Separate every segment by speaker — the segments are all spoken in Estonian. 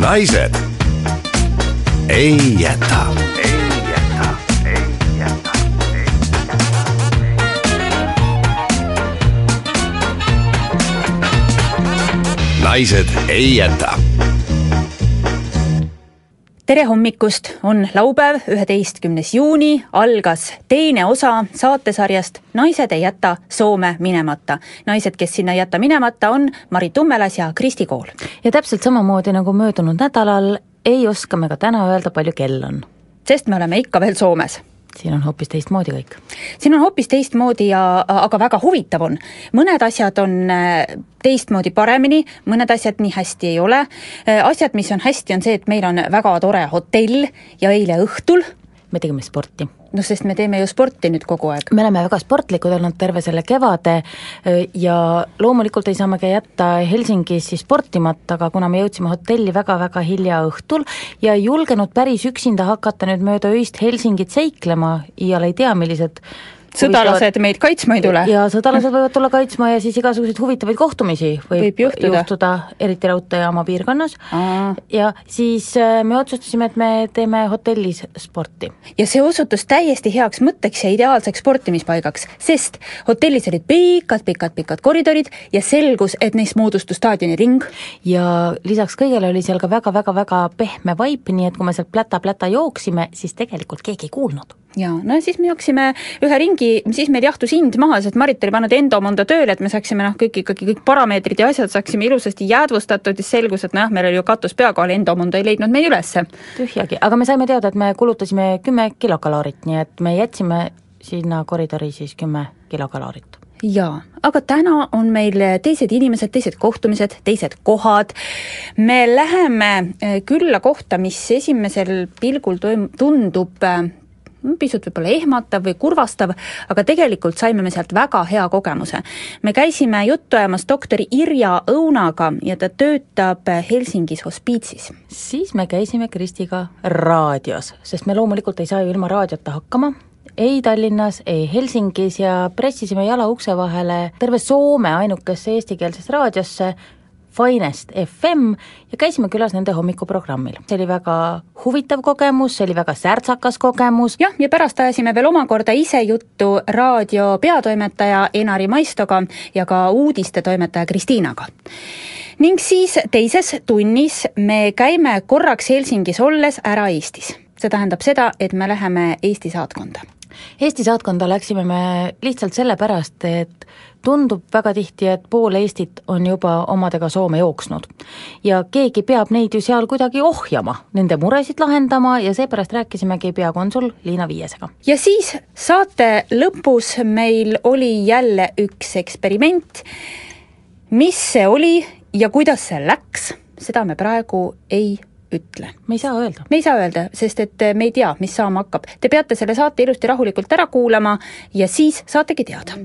Speaker 1: Naised ei jäta. naised ei jäta
Speaker 2: tere hommikust, on laupäev, üheteistkümnes juuni, algas teine osa saatesarjast Naised ei jäta Soome minemata. naised, kes sinna ei jäta minemata, on Marit Tummelas ja Kristi Kool.
Speaker 3: ja täpselt samamoodi nagu möödunud nädalal ei oska me ka täna öelda, palju kell on.
Speaker 2: sest me oleme ikka veel Soomes
Speaker 3: siin on hoopis teistmoodi kõik.
Speaker 2: siin on hoopis teistmoodi ja, aga väga huvitav on. mõned asjad on äh, teistmoodi paremini, mõned asjad nii hästi ei ole. Äh, asjad, mis on hästi, on see, et meil on väga tore hotell ja eile õhtul
Speaker 3: me tegime sporti.
Speaker 2: Noh, sest me teeme ju sporti nüüd kogu aeg.
Speaker 3: me oleme väga sportlikud olnud terve selle kevade ja loomulikult ei saa me ka jätta Helsingis siis sportimata, aga kuna me jõudsime hotelli väga-väga hilja õhtul ja ei julgenud päris üksinda hakata nüüd mööda öist Helsingit seiklema, iial ei tea, millised
Speaker 2: sõdalased meid kaitsma ei tule.
Speaker 3: ja sõdalased võivad tulla kaitsma ja siis igasuguseid huvitavaid kohtumisi võib,
Speaker 2: võib juhtuda,
Speaker 3: juhtuda, eriti raudteejaama piirkonnas. ja siis äh, me otsustasime, et me teeme hotellis sporti.
Speaker 2: ja see osutus täiesti heaks mõtteks ja ideaalseks sportimispaigaks, sest hotellis olid pikad-pikad-pikad koridorid ja selgus, et neist moodustus staadioniring.
Speaker 3: ja lisaks kõigele oli seal ka väga-väga-väga pehme vaip, nii et kui me sealt pläta-pläta jooksime, siis tegelikult keegi ei kuulnud
Speaker 2: ja no siis me jooksime ühe ringi, siis meil jahtus hind maha, sest Marit oli pannud Endomondo tööle, et me saaksime noh, kõik ikkagi kõik parameetrid ja asjad saaksime ilusasti jäädvustatud, siis selgus, et nojah, meil oli ju katus pea kohal, Endomondo ei leidnud meid ülesse.
Speaker 3: tühjagi, aga me saime teada, et me kulutasime kümme kilokaloorit, nii et me jätsime sinna koridori siis kümme kilokaloorit
Speaker 2: jaa, aga täna on meil teised inimesed, teised kohtumised, teised kohad. me läheme eh, külla kohta, mis esimesel pilgul toim-, tundub eh, pisut võib-olla ehmatav või kurvastav, aga tegelikult saime me sealt väga hea kogemuse. me käisime juttu ajamas doktor Irja Õunaga ja ta töötab Helsingis hospiitsis.
Speaker 3: siis me käisime Kristiga raadios, sest me loomulikult ei saa ju ilma raadiota hakkama, ei Tallinnas, ei Helsingis ja pressisime jala ukse vahele terve Soome ainukesse eestikeelsesse raadiosse, Finest FM ja käisime külas nende hommikuprogrammil. see oli väga huvitav kogemus, see oli väga särtsakas kogemus.
Speaker 2: jah, ja pärast ajasime veel omakorda ise juttu raadio peatoimetaja Enari Maistoga ja ka uudistetoimetaja Kristiinaga ning siis teises tunnis me käime korraks Helsingis olles ära Eestis. see tähendab seda, et me läheme Eesti saatkonda.
Speaker 3: Eesti saatkonda läksime me lihtsalt sellepärast, et tundub väga tihti, et pool Eestit on juba omadega Soome jooksnud. ja keegi peab neid ju seal kuidagi ohjama, nende muresid lahendama ja seepärast rääkisimegi peakonsul Liina Viiesega.
Speaker 2: ja siis saate lõpus meil oli jälle üks eksperiment, mis see oli ja kuidas see läks, seda me praegu ei ütle.
Speaker 3: me ei saa öelda.
Speaker 2: me ei saa öelda, sest et me ei tea, mis saama hakkab. Te peate selle saate ilusti rahulikult ära kuulama ja siis saategi teada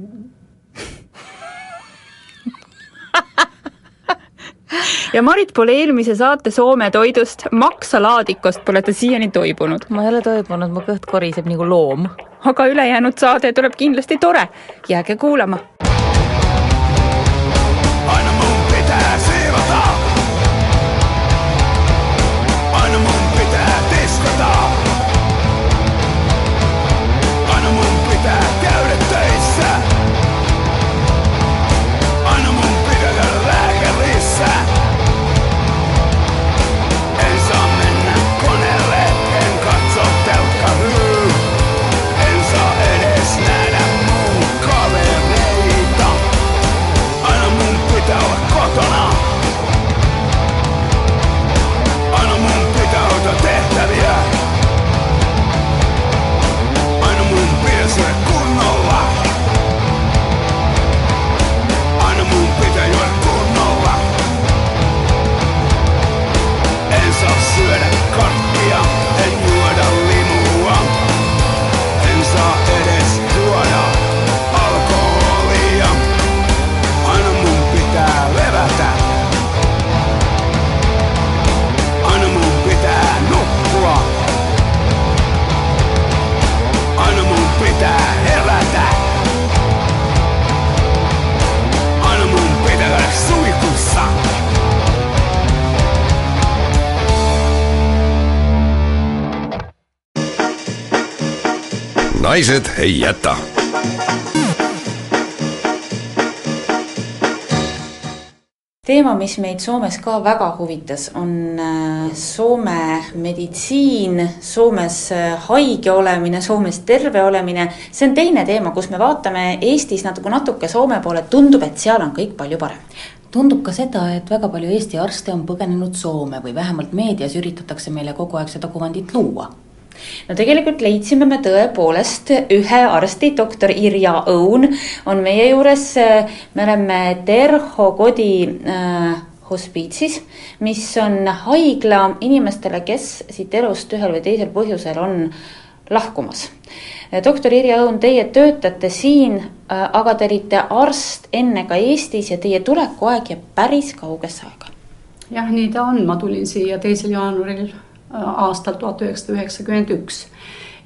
Speaker 2: ja Marit pole eelmise saate Soome toidust, maksalaadikost pole ta siiani toibunud.
Speaker 3: ma ei ole toibunud, mu kõht koriseb nagu loom.
Speaker 2: aga ülejäänud saade tuleb kindlasti tore, jääge kuulama.
Speaker 1: Naised ei jäta.
Speaker 2: Teema, mis meid Soomes ka väga huvitas, on äh, Soome meditsiin, Soomes äh, haige olemine, Soomes terve olemine. see on teine teema, kus me vaatame Eestis natuke, natuke Soome poole, tundub, et seal on kõik palju parem.
Speaker 3: Tundub ka seda, et väga palju Eesti arste on põgenenud Soome või vähemalt meedias üritatakse meile kogu aeg seda kuvandit luua
Speaker 2: no tegelikult leidsime me tõepoolest ühe arsti, doktor Irja Õun on meie juures. me oleme Terho Kodi äh, hospiitsis, mis on haigla inimestele, kes siit elust ühel või teisel põhjusel on lahkumas. doktor Irja Õun, teie töötate siin, aga te olite arst enne ka Eestis ja teie tulekuaeg jääb päris kaugesse aega.
Speaker 4: jah, nii ta on, ma tulin siia teisel jaanuaril aastal tuhat üheksasada üheksakümmend üks.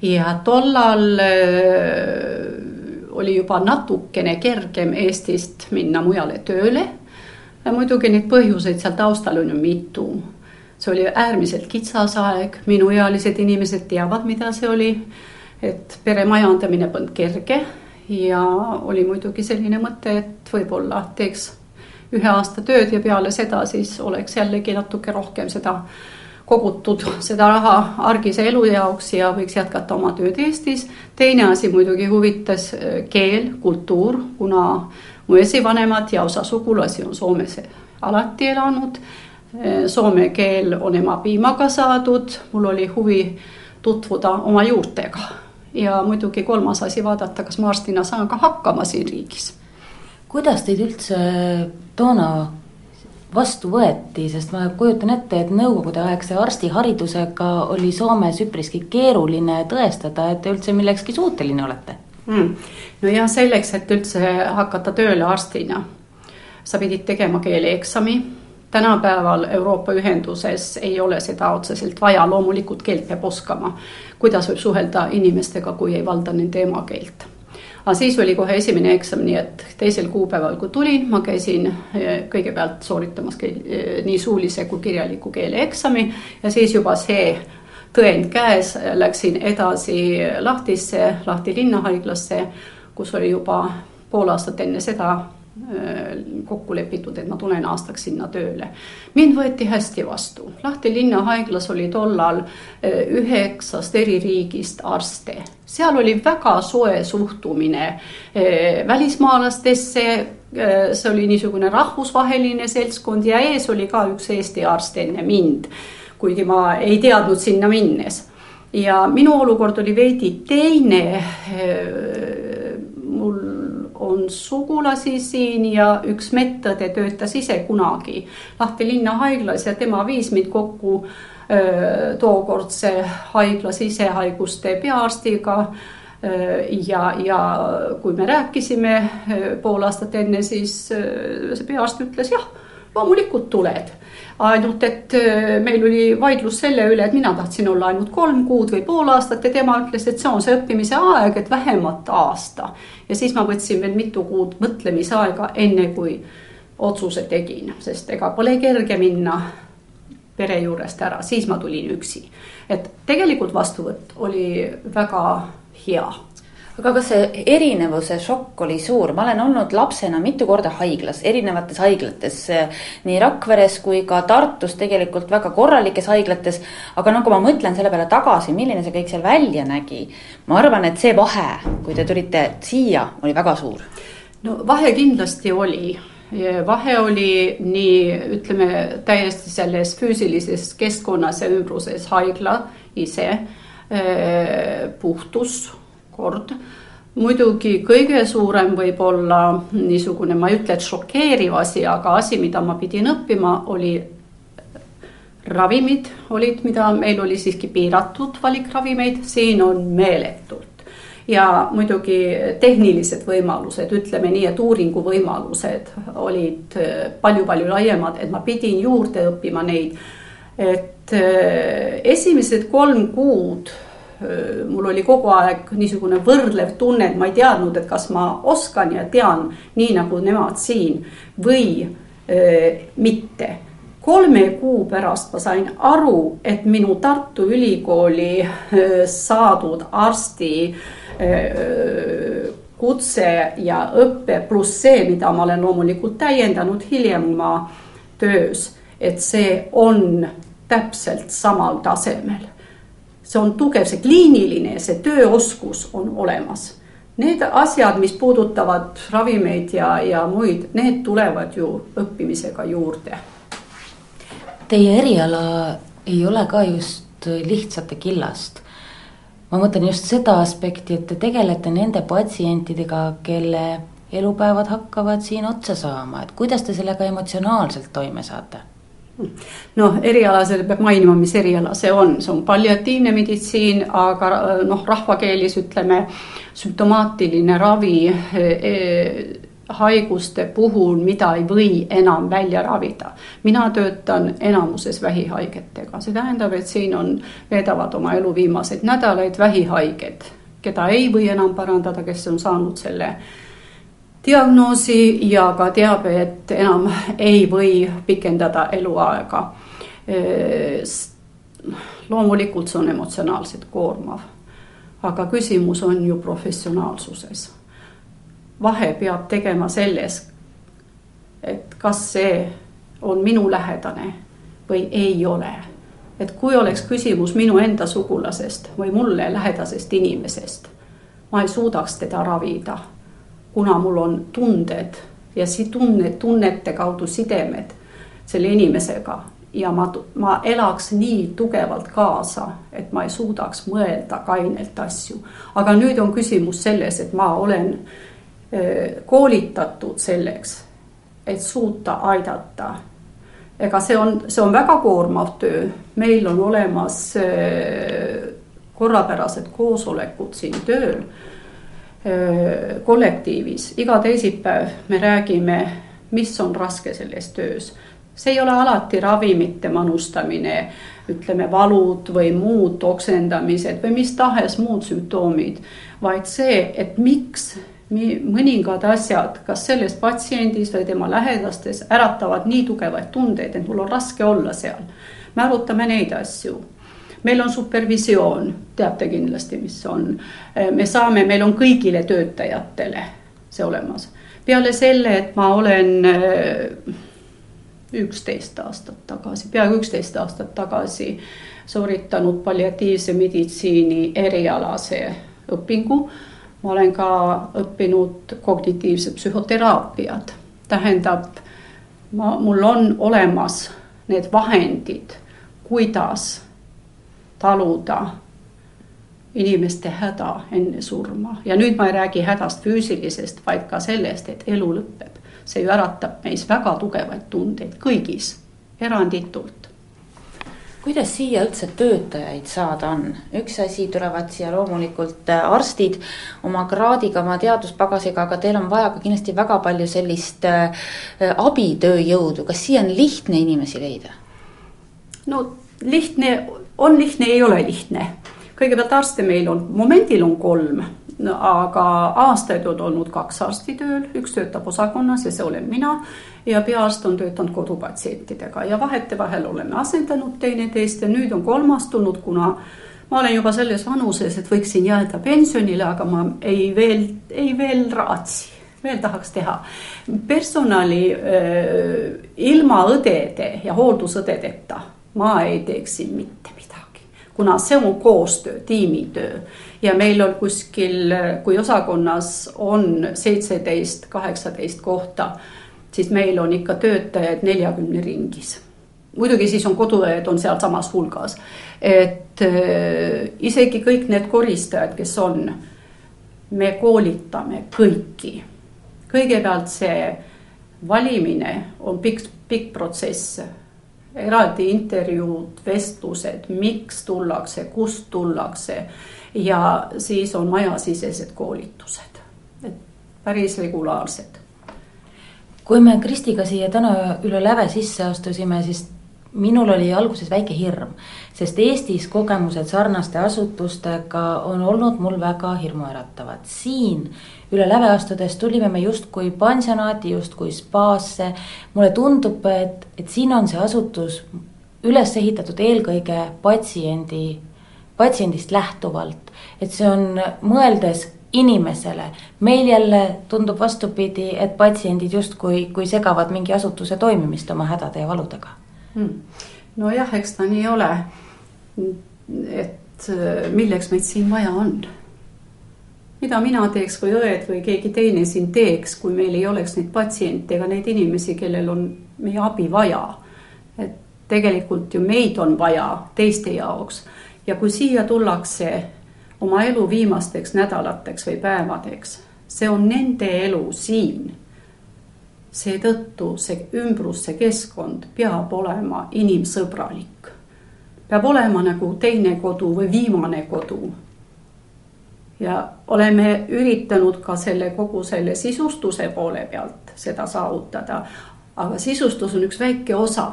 Speaker 4: ja tollal äh, oli juba natukene kergem Eestist minna mujale tööle. muidugi neid põhjuseid seal taustal on ju mitu. see oli äärmiselt kitsas aeg, minuealised inimesed teavad, mida see oli. et pere majandamine polnud kerge ja oli muidugi selline mõte, et võib-olla teeks ühe aasta tööd ja peale seda siis oleks jällegi natuke rohkem seda kogutud seda raha argise elu jaoks ja võiks jätkata oma tööd Eestis. teine asi muidugi huvitas äh, keel, kultuur, kuna mu esivanemad ja osa sugulasi on Soomes alati elanud. Äh, soome keel on ema piimaga saadud, mul oli huvi tutvuda oma juurtega ja muidugi kolmas asi, vaadata, kas ma arstina saan ka hakkama siin riigis.
Speaker 3: kuidas teid üldse toona vastu võeti, sest ma kujutan ette, et nõukogudeaegse arstiharidusega oli Soomes üpriski keeruline tõestada, et te üldse millekski suuteline olete
Speaker 4: mm.. no ja selleks, et üldse hakata tööle arstina, sa pidid tegema keeleeksami. tänapäeval Euroopa Ühenduses ei ole seda otseselt vaja, loomulikult keelt peab oskama. kuidas võib suhelda inimestega, kui ei valda nende emakeelt aga siis oli kohe esimene eksam, nii et teisel kuupäeval, kui tulin, ma käisin eh, kõigepealt sooritamas eh, nii suulise kui kirjaliku keele eksami ja siis juba see tõend käes läksin edasi Lahtisse, Lahti linnahaiglasse, kus oli juba pool aastat enne seda kokku lepitud, et ma tulen aastaks sinna tööle. mind võeti hästi vastu, Lahti linnahaiglas oli tollal äh, üheksast eri riigist arste, seal oli väga soe suhtumine äh, välismaalastesse. see oli niisugune rahvusvaheline seltskond ja ees oli ka üks Eesti arst enne mind, kuigi ma ei teadnud sinna minnes ja minu olukord oli veidi teine. On sugulasi siin ja üks medõde töötas ise kunagi Lahti linnahaiglas ja tema viis mind kokku tookordse haigla sisehaiguste peaarstiga ja, ja kui me rääkisime pool aastat enne, siis see peaarst ütles jah, loomulikult tuled ainult et äh, meil oli vaidlus selle üle, et mina tahtsin olla ainult kolm kuud või pool aastat ja tema ütles, et see on see õppimise aeg, et vähemalt aasta. ja siis ma võtsin veel mitu kuud mõtlemisaega, enne kui otsuse tegin, sest ega pole kerge minna pere juurest ära, siis ma tulin üksi. et tegelikult vastuvõtt oli väga hea
Speaker 2: aga kas see erinevuse šokk oli suur, ma olen olnud lapsena mitu korda haiglas, erinevates haiglates, nii Rakveres kui ka Tartus tegelikult väga korralikes haiglates. aga no kui ma mõtlen selle peale tagasi, milline see kõik seal välja nägi, ma arvan, et see vahe, kui te tulite siia, oli väga suur.
Speaker 4: no vahe kindlasti oli vahe oli nii, ütleme täiesti selles füüsilises keskkonnas ja ümbruses haigla ise, puhtus kord. muidugi kõige suurem võib-olla niisugune, ma ei ütle, et šokeeriv asi, aga asi, mida ma pidin õppima, oli ravimid olid, mida meil oli siiski piiratud valik ravimeid, siin on meeletult ja muidugi tehnilised võimalused, ütleme nii, et uuringuvõimalused olid palju-palju laiemad, et ma pidin juurde õppima neid. et eh, esimesed kolm kuud mul oli kogu aeg niisugune võrdlev tunne, et ma ei teadnud, et kas ma oskan ja tean nii nagu nemad siin või öö, mitte. kolme kuu pärast ma sain aru, et minu Tartu Ülikooli öö, saadud arsti kutse ja õpe pluss see, mida ma olen loomulikult täiendanud hiljem oma töös, et see on täpselt samal tasemel. See on tugev, see kliiniline, see tööoskus on olemas. Need asjad, mis puudutavad ravimeid ja, ja muid, need tulevad ju õppimisega juurde.
Speaker 3: Teie eriala ei ole ka just lihtsate killast ma mõtlen just seda aspekti, et te tegelete nende patsientidega, kelle elupäevad hakkavad siin otsa saama, et kuidas te sellega emotsionaalselt toime saate?
Speaker 4: Noh, erialasel peab mainima, mis eriala see on, see on palliatiivne meditsiin, aga noh, rahvakeeles ütleme sümptomaatiline ravi eh, haiguste puhul, mida ei või enam välja ravida. mina töötan enamuses vähihaigetega, see tähendab, et siin on, veedavad oma elu viimaseid nädalaid vähihaiged, keda ei või enam parandada, kes on saanud selle diagnoosi ja ka teab, et enam ei või pikendada eluaega. loomulikult see on emotsionaalselt koormav, aga küsimus on ju professionaalsuses vahe peab tegema selles, et kas see on minu lähedane või ei ole. et kui oleks küsimus minu enda sugulasest või mulle lähedasest inimesest, ma ei suudaks teda ravida, kuna mul on tunded ja si-, tunne, tunnete kaudu sidemed selle inimesega ja ma, ma elaks nii tugevalt kaasa, et ma ei suudaks mõelda kainelt asju. aga nüüd on küsimus selles, et ma olen äh, koolitatud selleks, et suuta aidata. ega see on, see on väga koormav töö, meil on olemas korrapärased koosolekud siin tööl kollektiivis, iga teisipäev me räägime, mis on raske selles töös. see ei ole alati ravimite manustamine, ütleme valud või muud oksendamised või mis tahes muud sümptoomid, vaid see, et miks mõningad asjad, kas selles patsiendis või tema lähedastes äratavad nii tugevaid tundeid, et mul on raske olla seal. me arutame neid asju. Meil on supervisioon, teate kindlasti, mis on. me saame, meil on kõigile töötajatele see olemas. peale selle, et ma olen äh, üksteist aastat tagasi, peaaegu üksteist aastat tagasi sooritanud palliatiivse meditsiini erialase õpingu ma olen ka õppinud kognitiivset psühhoteraapiat, tähendab, ma, mul on olemas need vahendid, kuidas taluda inimeste häda enne surma ja nüüd ma ei räägi hädast füüsilisest, vaid ka sellest, et elu lõpeb. see ju äratab meis väga tugevaid tundeid kõigis, eranditult
Speaker 3: kuidas siia üldse töötajaid saada on? üks asi, tulevad siia loomulikult äh, arstid oma kraadiga, oma teaduspagasiga, aga teil on vaja ka kindlasti väga palju sellist äh, abitööjõudu, kas siia on lihtne inimesi leida?
Speaker 4: no lihtne, on lihtne, ei ole lihtne. kõigepealt arste meil on, momendil on kolm no, aga aastaid on olnud kaks arsti tööl, üks töötab osakonnas ja see olen mina ja peaarst on töötanud kodupatsientidega ja vahetevahel oleme asendanud teineteist ja nüüd on kolmas tulnud, kuna ma olen juba selles vanuses, et võiksin jääda pensionile, aga ma ei veel, ei veel raatsi, veel tahaks teha. personali äh, ilma õdede ja hooldusõdedeta ma ei teeks siin mitte midagi, kuna see on koostöö, tiimitöö ja meil on kuskil, kui osakonnas on seitseteist, kaheksateist kohta siis meil on ikka töötajaid neljakümne ringis. muidugi siis on koduõed on sealsamas hulgas, et äh, isegi kõik need koristajad, kes on, me koolitame kõiki. kõigepealt see valimine on pikk, pikk protsess eraldi intervjuud, vestlused, miks tullakse, kust tullakse ja siis on majasisesed koolitused, et päris regulaarsed
Speaker 3: kui me Kristiga siia täna üle läve sisse astusime, siis minul oli alguses väike hirm, sest Eestis kogemused sarnaste asutustega on olnud mul väga hirmuäratavad. siin üle läve astudes tulime me justkui pansionaati, justkui spaasse. mulle tundub, et, et siin on see asutus üles ehitatud eelkõige patsiendi patsiendist lähtuvalt, et see on mõeldes inimesele. meil jälle tundub vastupidi, et patsiendid justkui, kui segavad mingi asutuse toimimist oma hädade ja valudega
Speaker 4: hmm.. nojah, eks ta nii ole. et milleks meid siin vaja on? Mida mina teeks või õed või keegi teine siin teeks, kui meil ei oleks neid patsiente ega neid inimesi, kellel on meie abi vaja. et tegelikult ju meid on vaja teiste jaoks ja kui siia tullakse oma elu viimasteks nädalateks või päevadeks, see on nende elu siin. seetõttu see ümbrus, see keskkond peab olema inimsõbralik. peab olema nagu teine kodu või viimane kodu. Ja oleme üritanud ka selle kogu selle sisustuse poole pealt seda saavutada, aga sisustus on üks väike osa.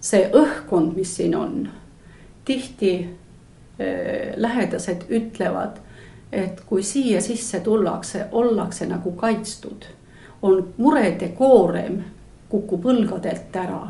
Speaker 4: see õhkkond, mis siin on, tihti Äh, lähedased ütlevad, et kui siia sisse tullakse, ollakse nagu kaitstud, on murede koorem kukub õlgadelt ära.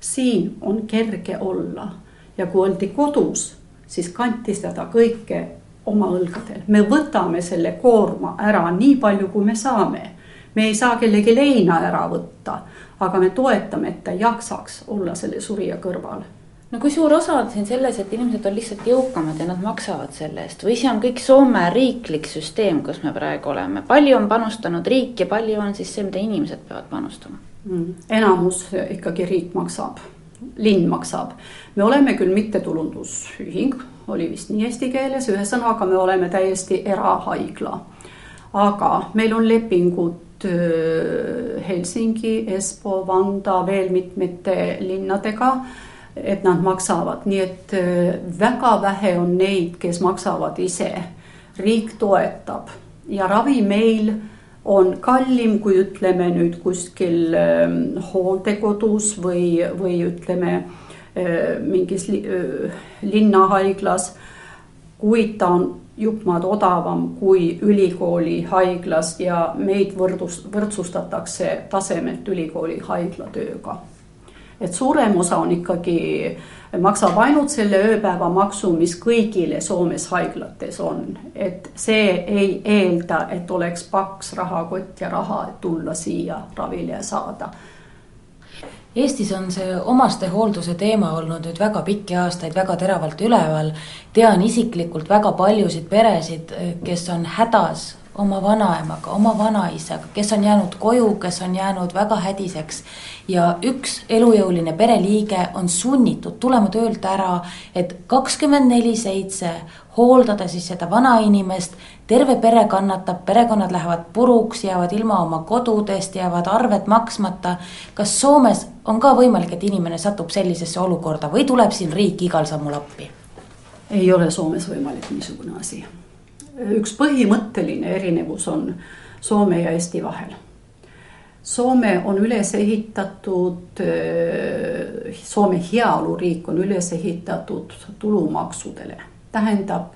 Speaker 4: siin on kerge olla ja kui oldi kodus, siis kanti seda kõike oma õlgadel, me võtame selle koorma ära nii palju, kui me saame. me ei saa kellegi leina ära võtta, aga me toetame, et ta jaksaks olla selle surija kõrval
Speaker 2: no kui suur osa on siin selles, et inimesed on lihtsalt jõukamad ja nad maksavad selle eest või see on kõik Soome riiklik süsteem, kus me praegu oleme, palju on panustanud riik ja palju on siis see, mida inimesed peavad panustama
Speaker 4: mm.? enamus ikkagi riik maksab, linn maksab. me oleme küll mittetulundusühing, oli vist nii eesti keeles, ühesõnaga me oleme täiesti erahaigla. aga meil on lepingud äh, Helsingi, Espoo, Vanda, veel mitmete linnadega et nad maksavad, nii et äh, väga vähe on neid, kes maksavad ise. riik toetab ja ravi meil on kallim, kui ütleme nüüd kuskil ähm, hooldekodus või, või ütleme äh, mingis äh, linnahaiglas. kuid ta on jupp maad odavam kui ülikooli haiglas ja meid võrdus, võrdsustatakse tasemelt ülikooli haiglatööga et suurem osa on ikkagi, maksab ainult selle ööpäevamaksu, mis kõigile Soomes haiglates on. et see ei eelda, et oleks paks rahakott ja raha, et tulla siia ravile saada
Speaker 3: Eestis on see omastehoolduse teema olnud nüüd väga pikki aastaid väga teravalt üleval. tean isiklikult väga paljusid peresid, kes on hädas oma vanaemaga, oma vanaisaga, kes on jäänud koju, kes on jäänud väga hädiseks. ja üks elujõuline pereliige on sunnitud tulema töölt ära, et kakskümmend neli seitse hooldada siis seda vanainimest. terve pere kannatab, perekonnad lähevad puruks, jäävad ilma oma kodudest, jäävad arved maksmata. kas Soomes on ka võimalik, et inimene satub sellisesse olukorda või tuleb siin riik igal sammul appi?
Speaker 4: ei ole Soomes võimalik niisugune asi üks põhimõtteline erinevus on Soome ja Eesti vahel. Soome on üles ehitatud, Soome heaoluriik on üles ehitatud tulumaksudele, tähendab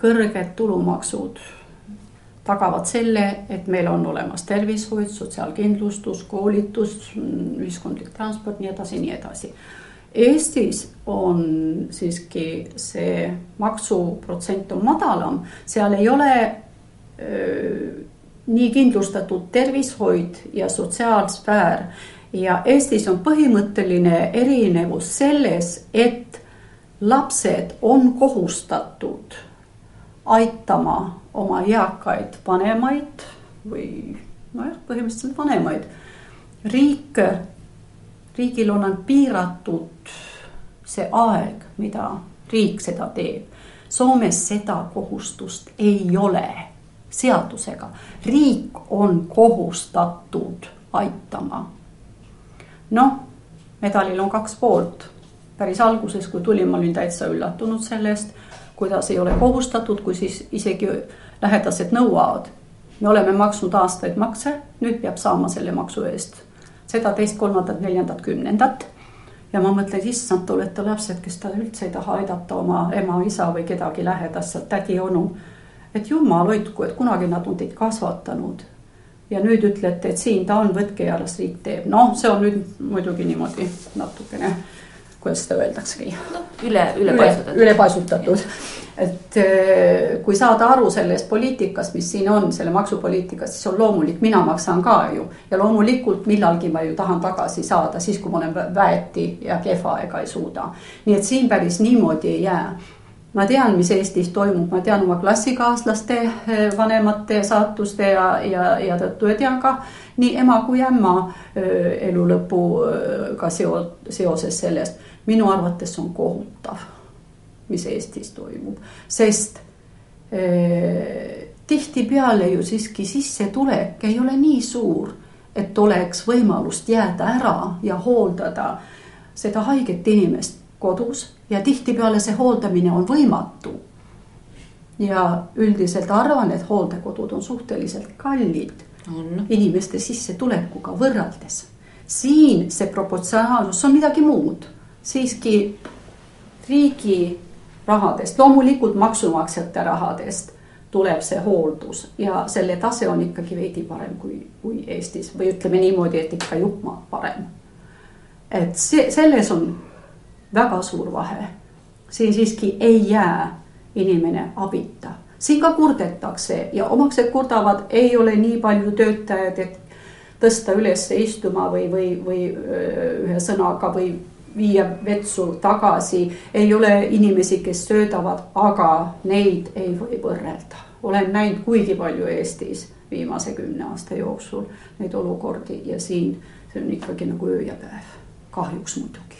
Speaker 4: kõrged tulumaksud tagavad selle, et meil on olemas tervishoid, sotsiaalkindlustus, koolitus, ühiskondlik transport, nii edasi, nii edasi Eestis on siiski see maksuprotsent on madalam, seal ei ole öö, nii kindlustatud tervishoid ja sotsiaalsfäär ja Eestis on põhimõtteline erinevus selles, et lapsed on kohustatud aitama oma eakaid vanemaid või nojah, põhimõtteliselt vanemaid. riik riigil on ainult piiratud see aeg, mida riik seda teeb. Soomes seda kohustust ei ole seadusega, riik on kohustatud aitama. noh, medalil on kaks poolt. päris alguses, kui tulin, ma olin täitsa üllatunud sellest, kuidas ei ole kohustatud, kui siis isegi lähedased nõuavad. me oleme maksnud aastaid makse, nüüd peab saama selle maksu eest seda teist, kolmandat, neljandat, kümnendat. Ja ma mõtlen, issand, te olete lapsed, kes ta üldse ei taha aidata oma ema, isa või kedagi lähedast, tädi, onu. et jumal hoidku, et kunagi nad on teid kasvatanud. ja nüüd ütlete, et siin ta on, võtke ja las riik teeb, noh, see on nüüd muidugi niimoodi natukene kuidas seda öeldaksegi
Speaker 3: no,. üle, ülepaisutatud.
Speaker 4: ülepaisutatud et äh, kui saada aru sellest poliitikast, mis siin on, selle maksupoliitikast, siis on loomulik, mina maksan ka ju. ja loomulikult millalgi ma ju tahan tagasi saada, siis kui ma olen väeti ja kehva ega ei suuda. nii et siin päris niimoodi ei jää ma tean, mis Eestis toimub, ma tean oma klassikaaslaste eh, vanemate saatuste ja, ja, ja tõttu ja tean ka nii ema kui ämma eh, elu lõpuga seo-, seoses sellest. minu arvates on kohutav, mis Eestis toimub, sest eh, tihtipeale ju siiski sissetulek ei ole nii suur, et oleks võimalust jääda ära ja hooldada seda haiget inimest kodus ja tihtipeale see hooldamine on võimatu. ja üldiselt arvan, et hooldekodud on suhteliselt kallid on. inimeste sissetulekuga võrreldes. siin see proportsionaalsus on midagi muud, siiski riigi rahadest, loomulikult maksumaksjate rahadest tuleb see hooldus ja selle tase on ikkagi veidi parem kui, kui Eestis või ütleme niimoodi, et ikka jupp maad parem. et see, selles on väga suur vahe. siin siiski ei jää inimene abita, siin ka kurdetakse ja omaksed kurdavad, ei ole nii palju töötajaid, et tõsta üles istuma või, või, või ühe sõnaga või viia vetsu tagasi. ei ole inimesi, kes söödavad, aga neid ei või võrrelda. olen näinud kuigi palju Eestis viimase kümne aasta jooksul neid olukordi ja siin see on ikkagi nagu öö ja päev, kahjuks muidugi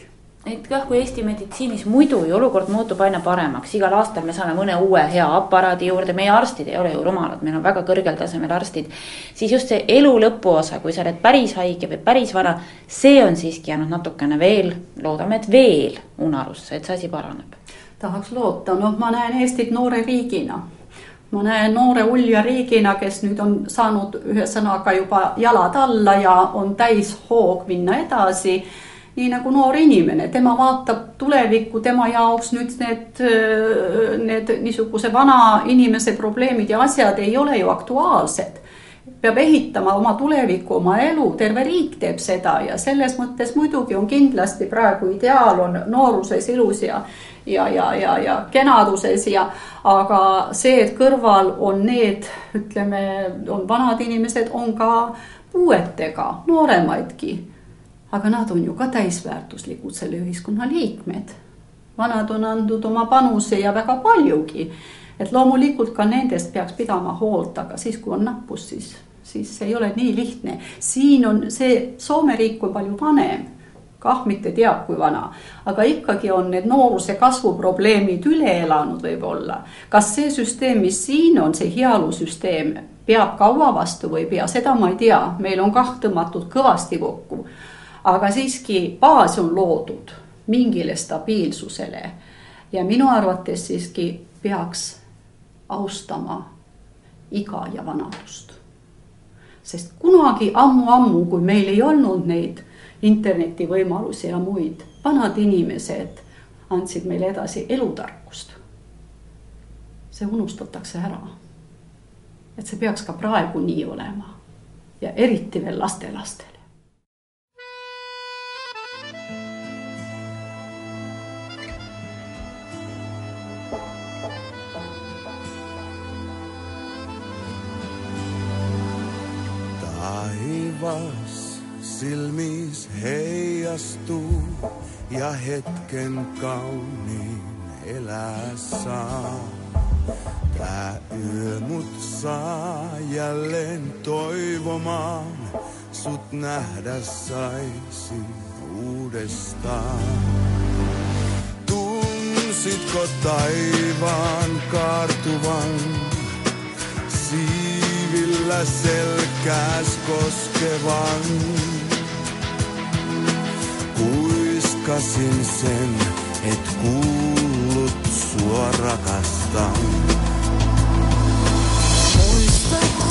Speaker 3: et jah, kui Eesti meditsiinis muidu ju olukord muutub aina paremaks, igal aastal me saame mõne uue hea aparaadi juurde, meie arstid ei ole ju rumalad, meil on väga kõrgel tasemel arstid. siis just see elu lõpuosa, kui sa oled päris haige või päris vana, see on siiski jäänud natukene veel, loodame, et veel unarusse, et see asi paraneb.
Speaker 4: tahaks loota, noh, ma näen Eestit noore riigina ma näen noore ulja riigina, kes nüüd on saanud ühesõnaga juba jalad alla ja on täis hoog minna edasi nii nagu noor inimene, tema vaatab tulevikku, tema jaoks nüüd need, need niisuguse vana inimese probleemid ja asjad ei ole ju aktuaalsed. peab ehitama oma tulevikku, oma elu, terve riik teeb seda ja selles mõttes muidugi on kindlasti praegu ideaal on nooruses ilus ja ja, ja, ja, ja kenaduses ja aga see, et kõrval on need, ütleme, on vanad inimesed, on ka puuetega, nooremaidki aga nad on ju ka täisväärtuslikud selle ühiskonna liikmed. vanad on andnud oma panuse ja väga paljugi. et loomulikult ka nendest peaks pidama hoolt, aga siis, kui on nappus, siis, siis see ei ole nii lihtne. siin on see, Soome riik on palju vanem kah mitte teab kui vana, aga ikkagi on need nooruse kasvuprobleemid üle elanud võib-olla. kas see süsteem, mis siin on, see heaolusüsteem, peab kaua vastu või ei pea, seda ma ei tea, meil on kah tõmmatud kõvasti kokku aga siiski baas on loodud mingile stabiilsusele. ja minu arvates siiski peaks austama iga ja vanadust. sest kunagi ammu-ammu, kui meil ei olnud neid internetivõimalusi ja muid, vanad inimesed andsid meile edasi elutarkust. see unustatakse ära. et see peaks ka praegu nii olema ja eriti veel lastelastel.
Speaker 5: Silmis heijastuu ja hetken kauniin elää saa. Tää yö mut saa jälleen toivomaan, sut nähdä saisi uudestaan. Tunsitko taivaan kaartuvan? Siivillä selkääs koskevan. Kuiskasin sen, et kuullut sua rakastan. loistaa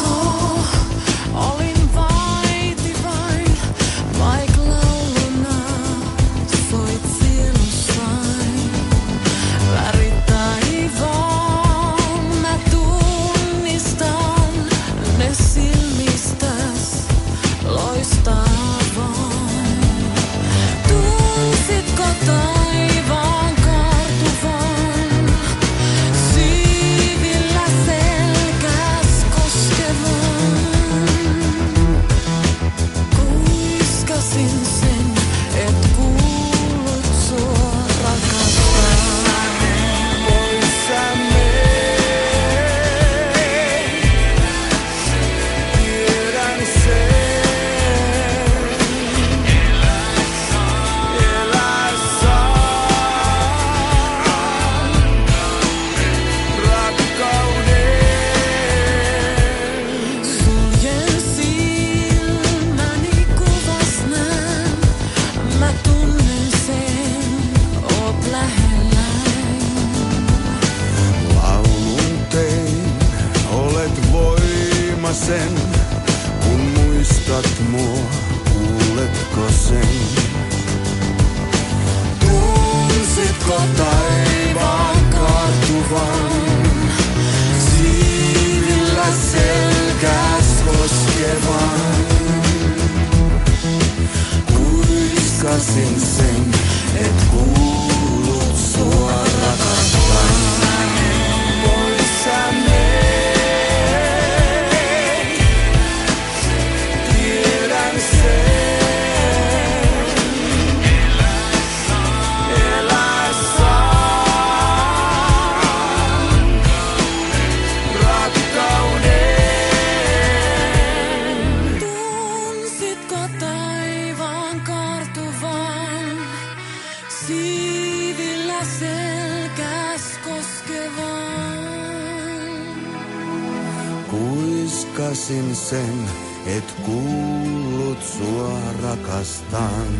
Speaker 5: Kuiskasin sen, et kuullut sua rakastan.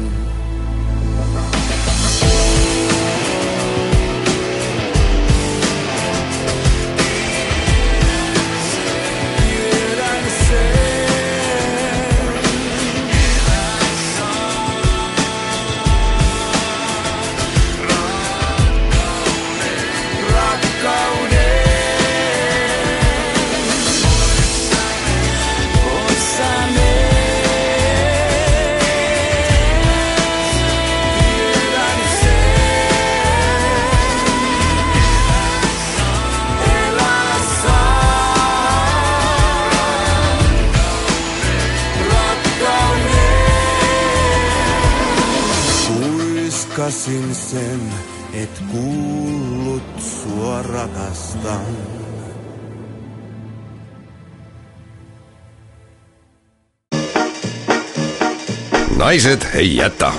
Speaker 5: Kuiskasin sen, et kuullut sua rakastan.
Speaker 1: naised ei jäta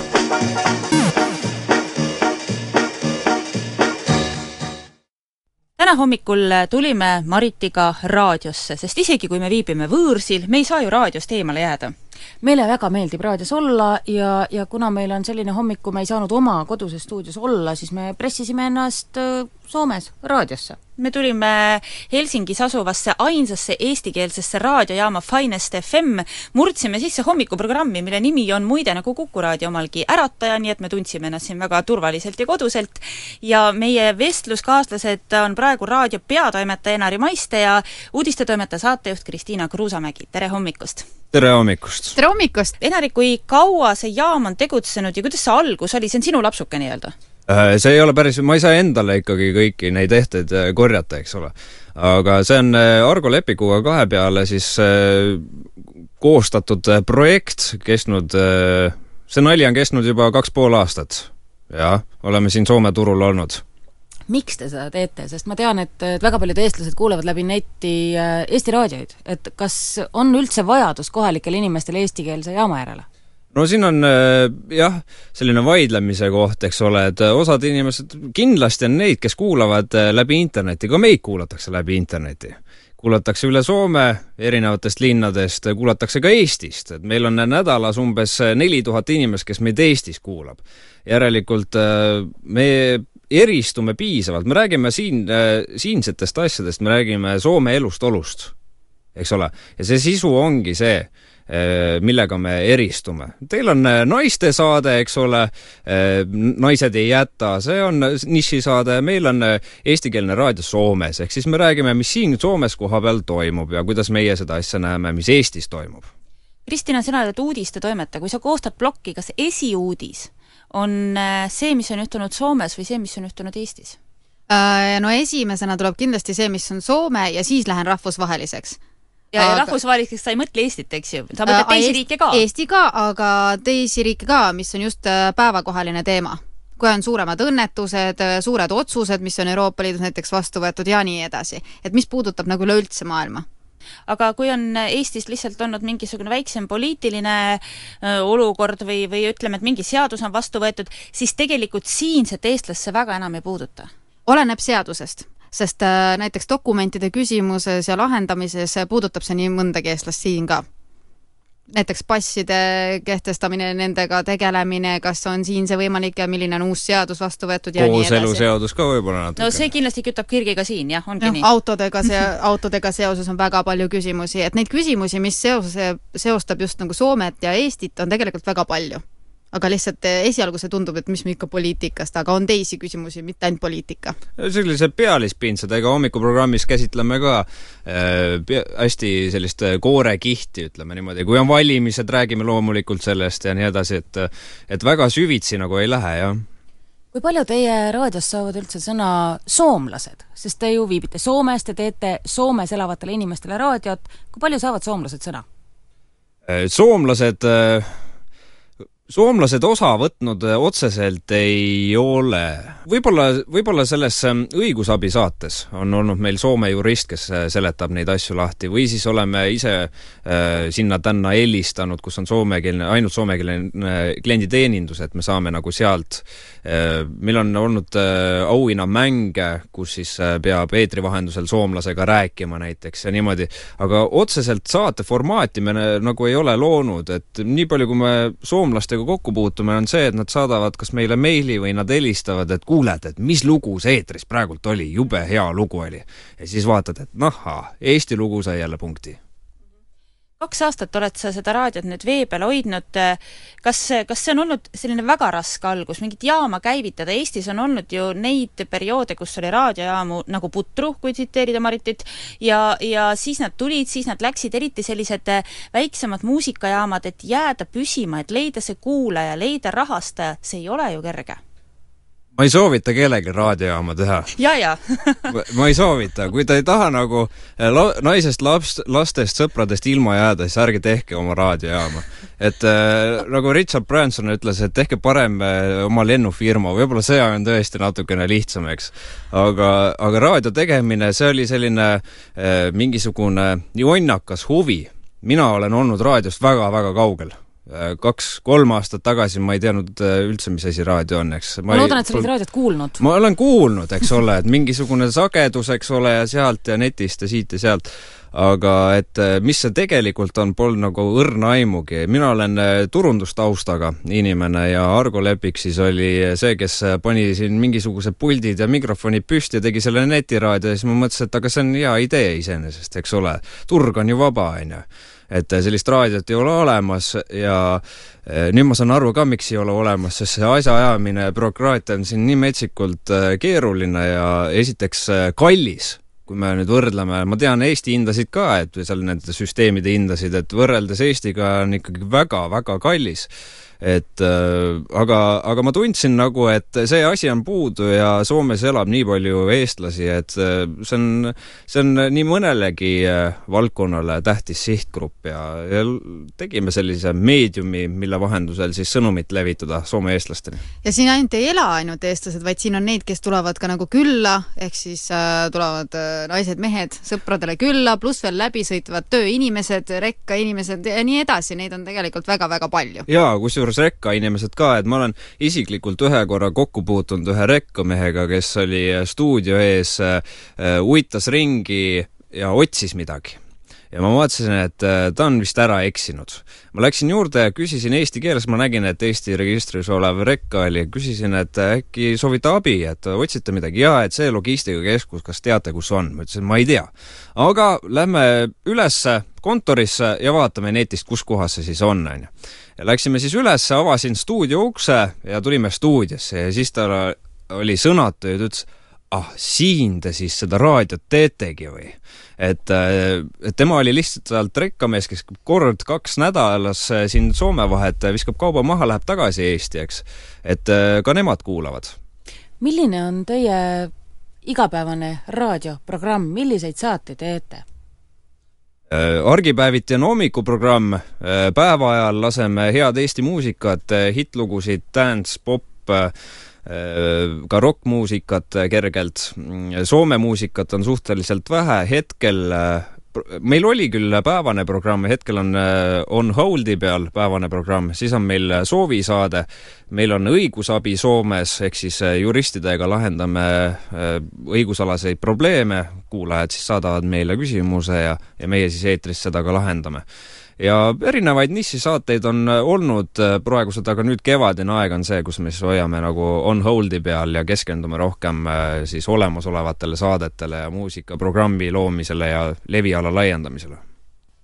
Speaker 2: täna hommikul tulime Maritiga raadiosse, sest isegi kui me viibime võõrsil, me ei saa ju raadiost eemale jääda. Meile väga meeldib raadios olla ja, ja kuna meil on selline hommik, kui me ei saanud oma koduses stuudios olla, siis me pressisime ennast äh, Soomes raadiosse. Me tulime Helsingis asuvasse ainsasse eestikeelsesse raadiojaama Finest FM, murdsime sisse hommikuprogrammi, mille nimi on muide nagu Kuku raadio omalgi Ärataja, nii et me tundsime ennast siin väga turvaliselt ja koduselt. ja meie vestluskaaslased on praegu raadio peatoimetaja Enari Maiste ja uudistetoimetaja saatejuht Kristiina Kruusamägi, tere hommikust!
Speaker 6: tere hommikust!
Speaker 7: tere hommikust!
Speaker 2: Enari, kui kaua see jaam on tegutsenud ja kuidas see algus oli, see on sinu lapsuke nii-öelda?
Speaker 6: Äh, See ei ole päris, ma ei saa endale ikkagi kõiki neid ehteid äh, korjata, eks ole. aga see on äh, Argo Lepikuga kahe peale siis koostatud projekt, kestnud see nali on kestnud juba kaks pool aastat. jah, oleme siin Soome turul olnud.
Speaker 2: miks te seda teete, sest ma tean, et, et väga paljud eestlased kuulavad läbi neti Eesti raadioid, et kas on üldse vajadus kohalikel inimestel eestikeelse jaama järele?
Speaker 6: No siin on äh, jah, selline vaidlemise koht, eks ole, et äh, osad inimesed, kindlasti on neid, kes kuulavad äh, läbi interneti, ka meid kuulatakse läbi interneti. kuulatakse üle Soome erinevatest linnadest, kuulatakse ka Eestist, et meil on nädalas umbes neli tuhat inimest, kes meid Eestis kuulab. järelikult me eristume piisavalt, me räägime siin, siinsetest asjadest, me räägime Soome elust-olust, eks ole, ja see sisu ongi see eh, millega me eristume. Teil on eh, naistesaade, eks ole, Naised ei jäta, see on nišisaade, meil on eh, eestikeelne raadio Soomes, ehk siis me räägime, mis siin Soomes kohapeal toimub ja kuidas meie seda asja näeme, mis Eestis toimub.
Speaker 2: Kristina, sina oled uudistetoimetaja, kui sa koostad plokki, kas esiuudis on see, mis on juhtunud Soomes või see, mis on juhtunud Eestis?
Speaker 7: Äh, no esimesena tuleb kindlasti see, mis on Soome ja siis lähen rahvusvaheliseks.
Speaker 2: Ja,
Speaker 7: Aga-
Speaker 2: rahvusvaheliseks sa ei mõtle Eestit, eks ju? sa mõtled teisi
Speaker 7: Äh,
Speaker 2: riike ka?
Speaker 7: Eesti ka, aga teisi riike ka, mis on just äh, päevakohaline teema. kui on suuremad õnnetused, suured otsused, mis on Euroopa Liidus näiteks vastu võetud ja nii edasi. et mis puudutab nagu üleüldse maailma
Speaker 2: aga kui on Eestis lihtsalt olnud mingisugune väiksem poliitiline olukord või, või ütleme, et mingi seadus on vastu võetud, siis tegelikult siinset eestlast see väga enam ei puuduta.
Speaker 7: oleneb seadusest, sest äh, näiteks dokumentide küsimuses ja lahendamises puudutab see nii mõndagi eestlast siin ka. näiteks passide kehtestamine, nendega tegelemine, kas on siin see võimalik ja milline on uus seadus vastu võetud ja nii edasi.
Speaker 6: kooseluseadus ka võib-olla natuke.
Speaker 2: no see kindlasti kütab kirgi ka siin, jah, ongi
Speaker 7: noh,
Speaker 2: nii?
Speaker 7: autodega see, autodega seoses on väga palju küsimusi, et neid küsimusi, mis seose, seostab just nagu Soomet ja Eestit, on tegelikult väga palju. Aga lihtsalt eh, esialgu see tundub, et mis me ikka poliitikast, aga on teisi küsimusi, mitte ainult poliitika.
Speaker 6: sellised pealispindsed, ega hommikuprogrammis käsitleme ka äh, hästi sellist koorekihti, ütleme niimoodi, kui on valimised, räägime loomulikult sellest ja nii edasi, et et väga süvitsi nagu ei lähe, jah
Speaker 3: kui palju teie raadios saavad üldse sõna soomlased, sest te ju viibite Soomes, te teete Soomes elavatele inimestele raadiot, kui palju saavad soomlased sõna?
Speaker 6: soomlased äh, soomlased osa võtnud äh, otseselt ei ole. võib-olla, võib-olla selles ähm, õigusabi saates on olnud meil Soome jurist, kes äh, seletab neid asju lahti või siis oleme ise äh, sinna-tänna helistanud, kus on soomekeelne, ainult soomekeelne äh, klienditeenindus, et me saame nagu sealt äh,, meil on olnud äh, auhinnamänge, kus siis äh, peab eetri vahendusel soomlasega rääkima näiteks ja niimoodi, aga otseselt saate formaati me nagu ei ole loonud, et nii palju, kui me soomlastega kokku puutume, on see, et nad saadavad kas meile meili või nad helistavad, et kuuled, et mis lugu see eetris praegult oli, jube hea lugu oli. ja siis vaatad, et nahhaa, Eesti lugu sai jälle punkti
Speaker 2: kaks aastat oled sa seda raadiot nüüd vee peal hoidnud, kas, kas see on olnud selline väga raske algus, mingit jaama käivitada, Eestis on olnud ju neid perioode, kus oli raadiojaamu nagu putru, kui tsiteerida Maritit, ja, ja siis nad tulid, siis nad läksid, eriti sellised väiksemad muusikajaamad, et jääda püsima, et leida see kuulaja, leida rahastaja, see ei ole ju kerge
Speaker 6: ma ei soovita kellelgi raadiojaama teha.
Speaker 2: ja, ja
Speaker 6: ma ei soovita, kui te ei taha nagu eh, la-, naisest, laps, lastest, sõpradest ilma jääda, siis ärge tehke oma raadiojaama. et äh, nagu Richard Branson ütles, et tehke parem äh, oma lennufirma, võib-olla see on tõesti natukene lihtsam, eks. aga, aga raadio tegemine, see oli selline äh, mingisugune jonnakas huvi. mina olen olnud raadiost väga-väga kaugel kaks-kolm aastat tagasi ma ei teadnud äh, üldse, mis asi raadio on, eks.
Speaker 3: ma loodan, et sa oled raadiot kuulnud.
Speaker 6: ma olen kuulnud, eks ole, et mingisugune sagedus, eks ole, ja sealt ja netist ja siit ja sealt, aga et äh, mis see tegelikult on, polnud nagu õrna aimugi. mina olen turundustaustaga inimene ja Argo Lepik siis oli see, kes pani siin mingisugused puldid ja mikrofonid püsti ja tegi selle netiraadio ja siis ma mõtlesin, et aga see on hea idee iseenesest, eks ole. turg on ju vaba, on ju et äh, sellist raadiot ei ole olemas ja äh, nüüd ma saan aru ka, miks ei ole olemas, sest see asjaajamine, bürokraatia on siin nii metsikult äh, keeruline ja esiteks kallis. Kui me nüüd võrdleme, ma tean Eesti hindasid ka, et seal nende süsteemide hindasid, et võrreldes Eestiga on ikkagi väga-väga kallis et äh, aga, aga ma tundsin nagu, et see asi on puudu ja Soomes elab nii palju eestlasi, et äh, see on, see on nii mõnelegi äh, valdkonnale tähtis sihtgrupp ja, ja tegime sellise meediumi, mille vahendusel siis sõnumit levitada Soome eestlasteni.
Speaker 7: ja siin ainult ei ela ainult eestlased, vaid siin on neid, kes tulevad ka nagu külla, ehk siis äh, tulevad äh, naised-mehed sõpradele külla, pluss veel läbisõitvad tööinimesed, rekkainimesed ja nii edasi, neid on tegelikult väga-väga palju.
Speaker 6: jaa, kusjuures kusjuures rekkainimesed ka, et ma olen isiklikult ühe korra kokku puutunud ühe rekkamehega, kes oli stuudio ees äh,, uitas ringi ja otsis midagi ja ma vaatasin, et äh, ta on vist ära eksinud. ma läksin juurde ja küsisin eesti keeles, ma nägin, et Eesti registris olev rekka oli, küsisin, et äh, äkki soovite abi, et otsite midagi, jaa, et see logistikakeskus, kas teate, kus on? ma ütlesin, ma ei tea. aga lähme ülesse kontorisse ja vaatame netist, kus kohas see siis on, on ju ja läksime siis üles, avasin stuudio ukse ja tulime stuudiosse ja siis ta oli sõnatu ja ta ütles, ah, siin te siis seda raadiot teetegi või? et, et tema oli lihtsalt rekkamees, kes kord kaks nädalas siin Soome vahet viskab kauba maha, läheb tagasi Eesti, eks. et ka nemad kuulavad.
Speaker 3: milline on teie igapäevane raadioprogramm, milliseid saateid teete?
Speaker 6: Äh, argipäeviti on hommikuprogramm, äh, päeva ajal laseme head Eesti muusikat, äh, hittlugusid, dance, pop, ka rokkmuusikat kergelt. Soome muusikat on suhteliselt vähe, hetkel meil oli küll päevane programm, hetkel on äh, On Hold'i peal päevane programm, siis on meil soovisaade, meil on õigusabi Soomes, ehk siis äh, juristidega lahendame äh, õigusalaseid probleeme, kuulajad siis saadavad meile küsimuse ja, ja meie siis eetris seda ka lahendame ja erinevaid nišisaateid on äh, olnud äh, praegused, aga nüüd kevadine aeg on see, kus me siis hoiame nagu on hold'i peal ja keskendume rohkem äh, siis olemasolevatele saadetele ja muusikaprogrammi loomisele ja leviala laiendamisele.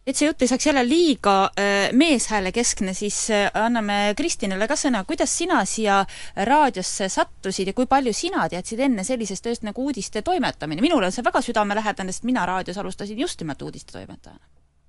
Speaker 2: Et see jutt ei saaks jälle liiga meeshääle keskne, siis anname Kristinile ka sõna, kuidas sina siia raadiosse sattusid ja kui palju sina teadsid enne sellisest tööst nagu uudiste toimetamine? minule on see väga südamelähedane, sest mina raadios alustasin just nimelt uudiste toimetajana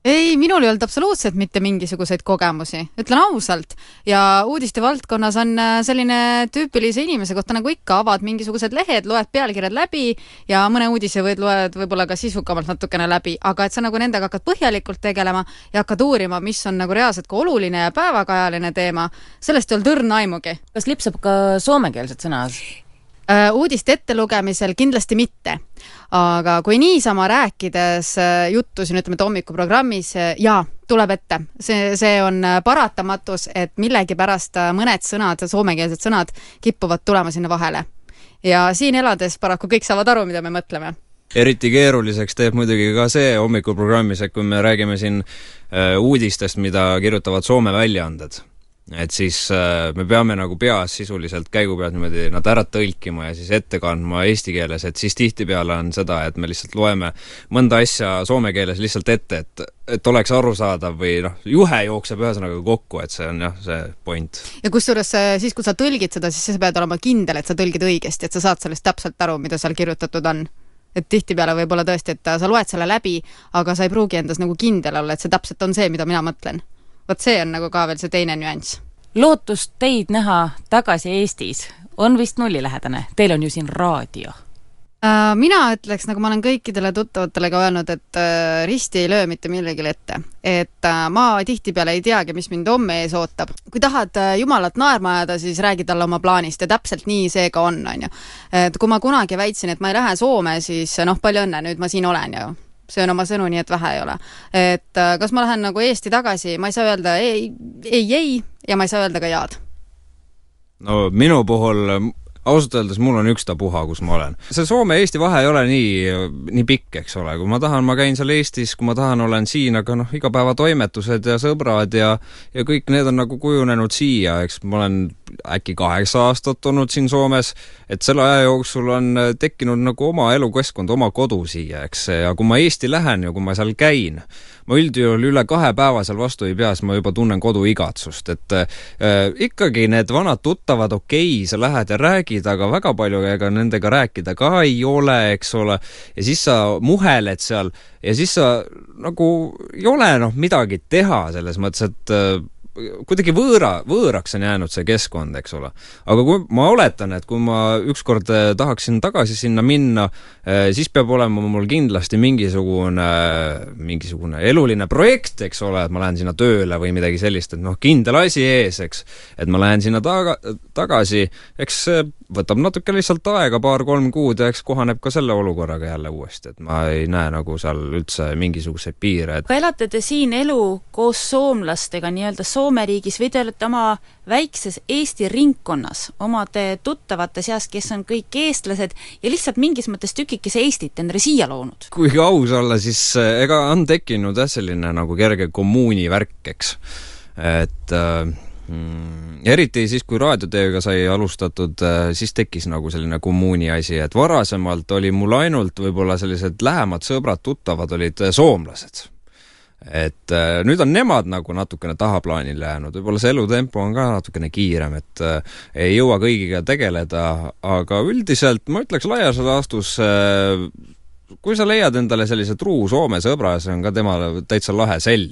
Speaker 7: ei, minul ei olnud absoluutselt mitte mingisuguseid kogemusi, ütlen ausalt. ja uudiste valdkonnas on äh, selline tüüpilise inimese kohta nagu ikka, avad mingisugused lehed, loed pealkirjad läbi ja mõne uudise võid, loed võib-olla ka sisukamalt natukene läbi, aga et sa nagu nendega hakkad põhjalikult tegelema ja hakkad uurima, mis on nagu reaalselt ka oluline ja päevakajaline teema, sellest ei olnud õrna aimugi.
Speaker 3: kas lipsab ka soomekeelset sõna?
Speaker 7: Äh, uudiste ettelugemisel kindlasti mitte. aga kui niisama rääkides äh, juttu siin ütleme, et hommikuprogrammis, äh, jaa, tuleb ette. see, see on paratamatus, et millegipärast mõned sõnad, soomekeelsed sõnad kipuvad tulema sinna vahele. ja siin elades paraku kõik saavad aru, mida me mõtleme
Speaker 6: eriti keeruliseks teeb muidugi ka see hommikuprogrammis, et kui me räägime siin uudistest, mida kirjutavad Soome väljaanded et siis äh, me peame nagu peas sisuliselt käigu pealt niimoodi nad ära tõlkima ja siis ette kandma eesti keeles, et siis tihtipeale on seda, et me lihtsalt loeme mõnda asja soome keeles lihtsalt ette, et et oleks arusaadav või noh, juhe jookseb ühesõnaga kokku, et see on jah, see point.
Speaker 7: ja kusjuures äh, siis, kui sa tõlgid seda, siis sa pead olema kindel, et sa tõlgid õigesti, et sa saad sellest täpselt aru, mida seal kirjutatud on et tihtipeale võib olla tõesti, et sa loed selle läbi, aga sa ei pruugi endas nagu kindel olla, et see täpselt on see, mida mina mõtlen vot see on nagu ka veel see teine nüanss.
Speaker 3: lootust teid näha tagasi Eestis on vist nullilähedane, teil on ju siin raadio
Speaker 7: äh, mina ütleks, nagu ma olen kõikidele tuttavatele ka öelnud, et äh, risti ei löö mitte millelegi ette. et äh, ma tihtipeale ei teagi, mis mind homme ees ootab. kui tahad Jumalat naerma ajada, siis räägi talle oma plaanist ja täpselt nii see ka on, on ju. et kui ma kunagi väitsin, et ma ei lähe Soome, siis noh, palju õnne, nüüd ma siin olen ju söön oma sõnu, nii et vähe ei ole. et äh, kas ma lähen nagu Eesti tagasi, ma ei saa öelda ei, ei, ei ja ma ei saa öelda ka jaad.
Speaker 6: no minu puhul ausalt öeldes mul on ükstapuha, kus ma olen. see Soome-Eesti vahe ei ole nii, nii pikk, eks ole, kui ma tahan, ma käin seal Eestis, kui ma tahan, olen siin, aga noh, igapäevatoimetused ja sõbrad ja ja kõik need on nagu kujunenud siia, eks ma olen äkki kaheksa aastat olnud siin Soomes, et selle aja jooksul on tekkinud nagu oma elukeskkond, oma kodu siia, eks, ja kui ma Eesti lähen ja kui ma seal käin, ma üldjuhul üle kahe päeva seal vastu ei pea, siis ma juba tunnen koduigatsust, et äh, ikkagi need vanad tuttavad, okei okay,, sa lähed ja räägid, aga väga palju ega nendega rääkida ka ei ole, eks ole, ja siis sa muheled seal ja siis sa nagu ei ole noh, midagi teha selles mõttes, et äh, kuidagi võõra, võõraks on jäänud see keskkond, eks ole. aga kui ma oletan, et kui ma ükskord eh, tahaksin tagasi sinna minna, eh, siis peab olema mul kindlasti mingisugune, mingisugune eluline projekt, eks ole, et ma lähen sinna tööle või midagi sellist, et noh, kindel asi ees, eks. et ma lähen sinna taga, tagasi, eks see võtab natuke lihtsalt aega, paar-kolm kuud ja eks kohaneb ka selle olukorraga jälle uuesti, et ma ei näe nagu seal üldse mingisuguseid piire, et
Speaker 2: aga elate te siin elu koos soomlastega nii-öelda Soome riigis või te olete oma väikses Eesti ringkonnas omade tuttavate seas, kes on kõik eestlased ja lihtsalt mingis mõttes tükikese Eestit endale siia loonud?
Speaker 6: kui aus olla, siis eh, ega on tekkinud jah, selline nagu kerge kommuuni värk, eks. et äh, mm, eriti siis, kui raadiotööga sai alustatud, äh, siis tekkis nagu selline kommuuni asi, et varasemalt oli mul ainult võib-olla sellised lähemad sõbrad-tuttavad olid äh, soomlased. et äh, nüüd on nemad nagu natukene tahaplaanile jäänud, võib-olla see elutempo on ka natukene kiirem, et ei jõua kõigiga tegeleda, aga üldiselt ma ütleks laias laastus kui sa leiad endale sellise truu Soome sõbra, see on ka temale täitsa lahe sell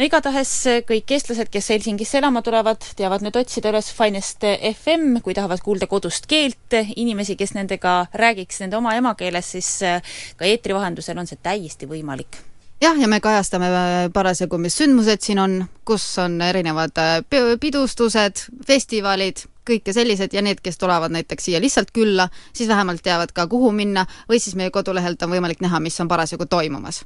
Speaker 2: no igatahes kõik eestlased, kes Helsingisse elama tulevad, teavad nüüd otsida üles Finest FM, kui tahavad kuulda kodust keelt, inimesi, kes nendega räägiks nende oma emakeeles, siis ka eetri vahendusel on see täiesti võimalik.
Speaker 7: Jah, ja me kajastame parasjagu, mis sündmused siin on, kus on erinevad pidustused, festivalid, kõike sellised. Ja need, kes tulevad näiteks siia lihtsalt külla, siis vähemalt teavad ka, kuhu minna. Või siis meie kodulehelt on võimalik näha, mis on parasjagu toimumas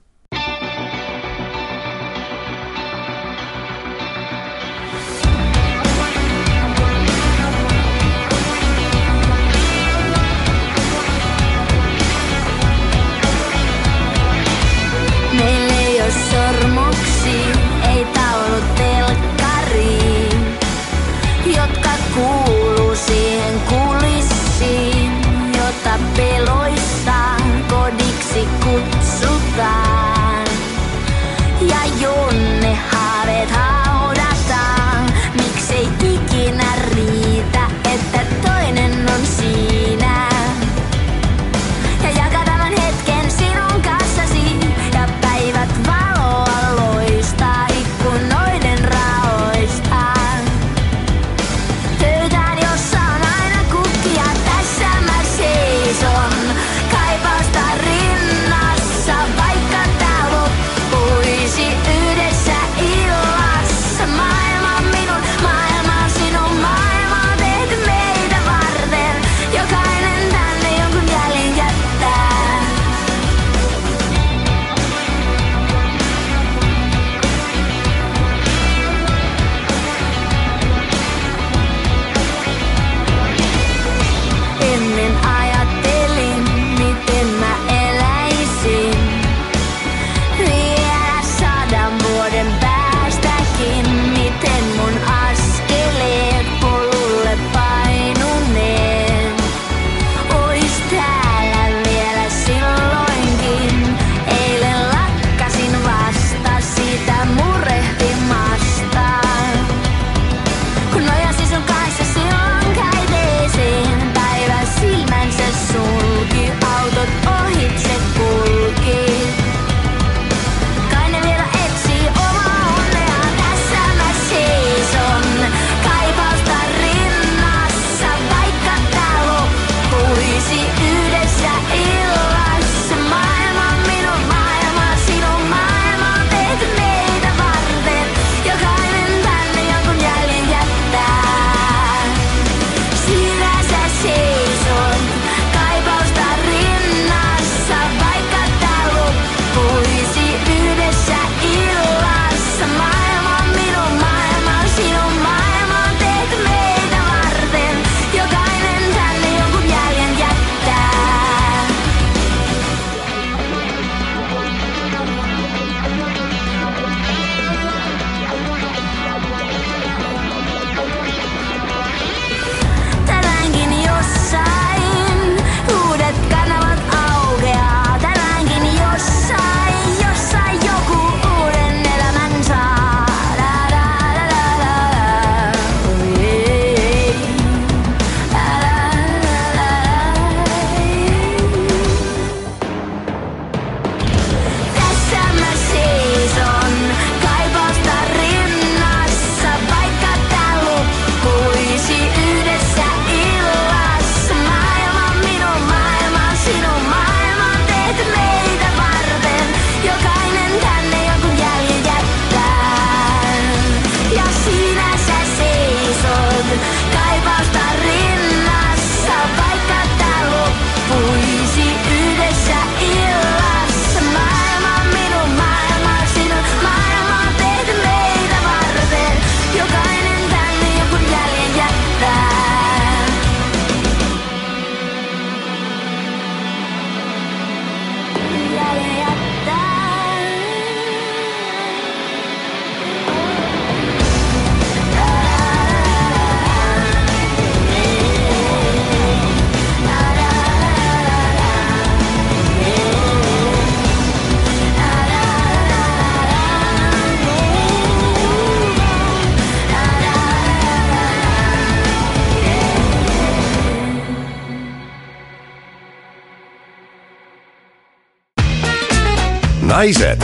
Speaker 1: naised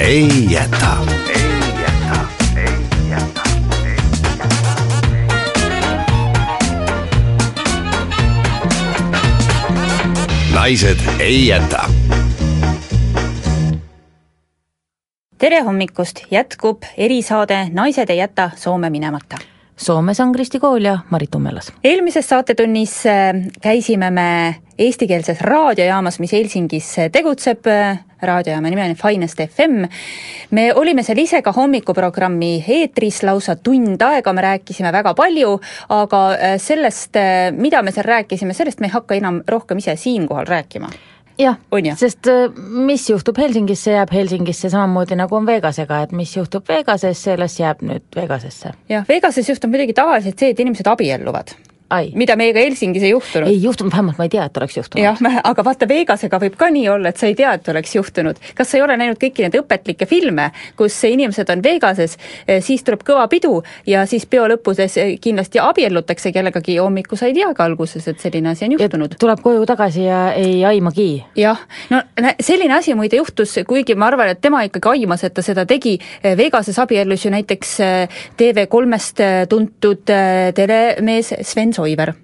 Speaker 1: ei jäta. naised ei jäta
Speaker 2: tere hommikust, jätkub erisaade Naised ei jäta Soome minemata.
Speaker 3: Soomes on Kristi Kool ja Marit Ummelas.
Speaker 2: eelmises saatetunnis äh, käisime me eestikeelses raadiojaamas, mis Helsingis tegutseb, äh, raadiojaama nimi on Finest FM. me olime seal ise ka hommikuprogrammi eetris lausa tund aega, me rääkisime väga palju, aga äh, sellest, mida me seal rääkisime, sellest me ei hakka enam rohkem ise siinkohal rääkima
Speaker 3: jah sest äh, mis juhtub Helsingis, see jääb Helsingisse samamoodi nagu on Vegasega, et mis juhtub Vegases, sellest jääb nüüd Vegasesse.
Speaker 2: jah, Vegases juhtub muidugi tavaliselt see, et inimesed abielluvad,
Speaker 3: ai,
Speaker 2: mida meiega Helsingis ei juhtunud.
Speaker 3: ei juhtunud, vähemalt ma ei tea, et oleks juhtunud.
Speaker 2: jah, aga vaata Vegasega võib ka nii olla, et sa ei tea, et oleks juhtunud. kas sa ei ole näinud kõiki neid õpetlikke filme, kus inimesed on Vegases, siis tuleb kõva pidu ja siis peo lõpus kindlasti abiellutakse kellegagi hommikul sa ei teagi alguses, et selline asi on juhtunud.
Speaker 3: tuleb koju tagasi ja ei aimagi.
Speaker 2: jah, no selline asi muide juhtus, kuigi ma arvan, et tema ikkagi aimas, et ta seda tegi, Vegases abiellus ju näiteks TV3-st tuntud telemees Sven Soiver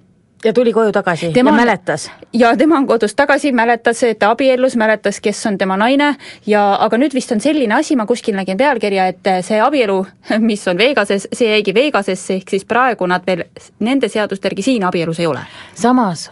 Speaker 3: ja tuli koju tagasi
Speaker 2: Tema
Speaker 3: ja mäletas.
Speaker 2: ja tema on kodus tagasi, mäletas, et ta abiellus, mäletas, kes on tema naine ja aga nüüd vist on selline asi, ma kuskil nägin pealkirja, et see abielu, mis on Vegases, see jäigi Vegasesse, ehk siis praegu nad veel nende seaduste järgi siin abielus ei ole.
Speaker 3: samas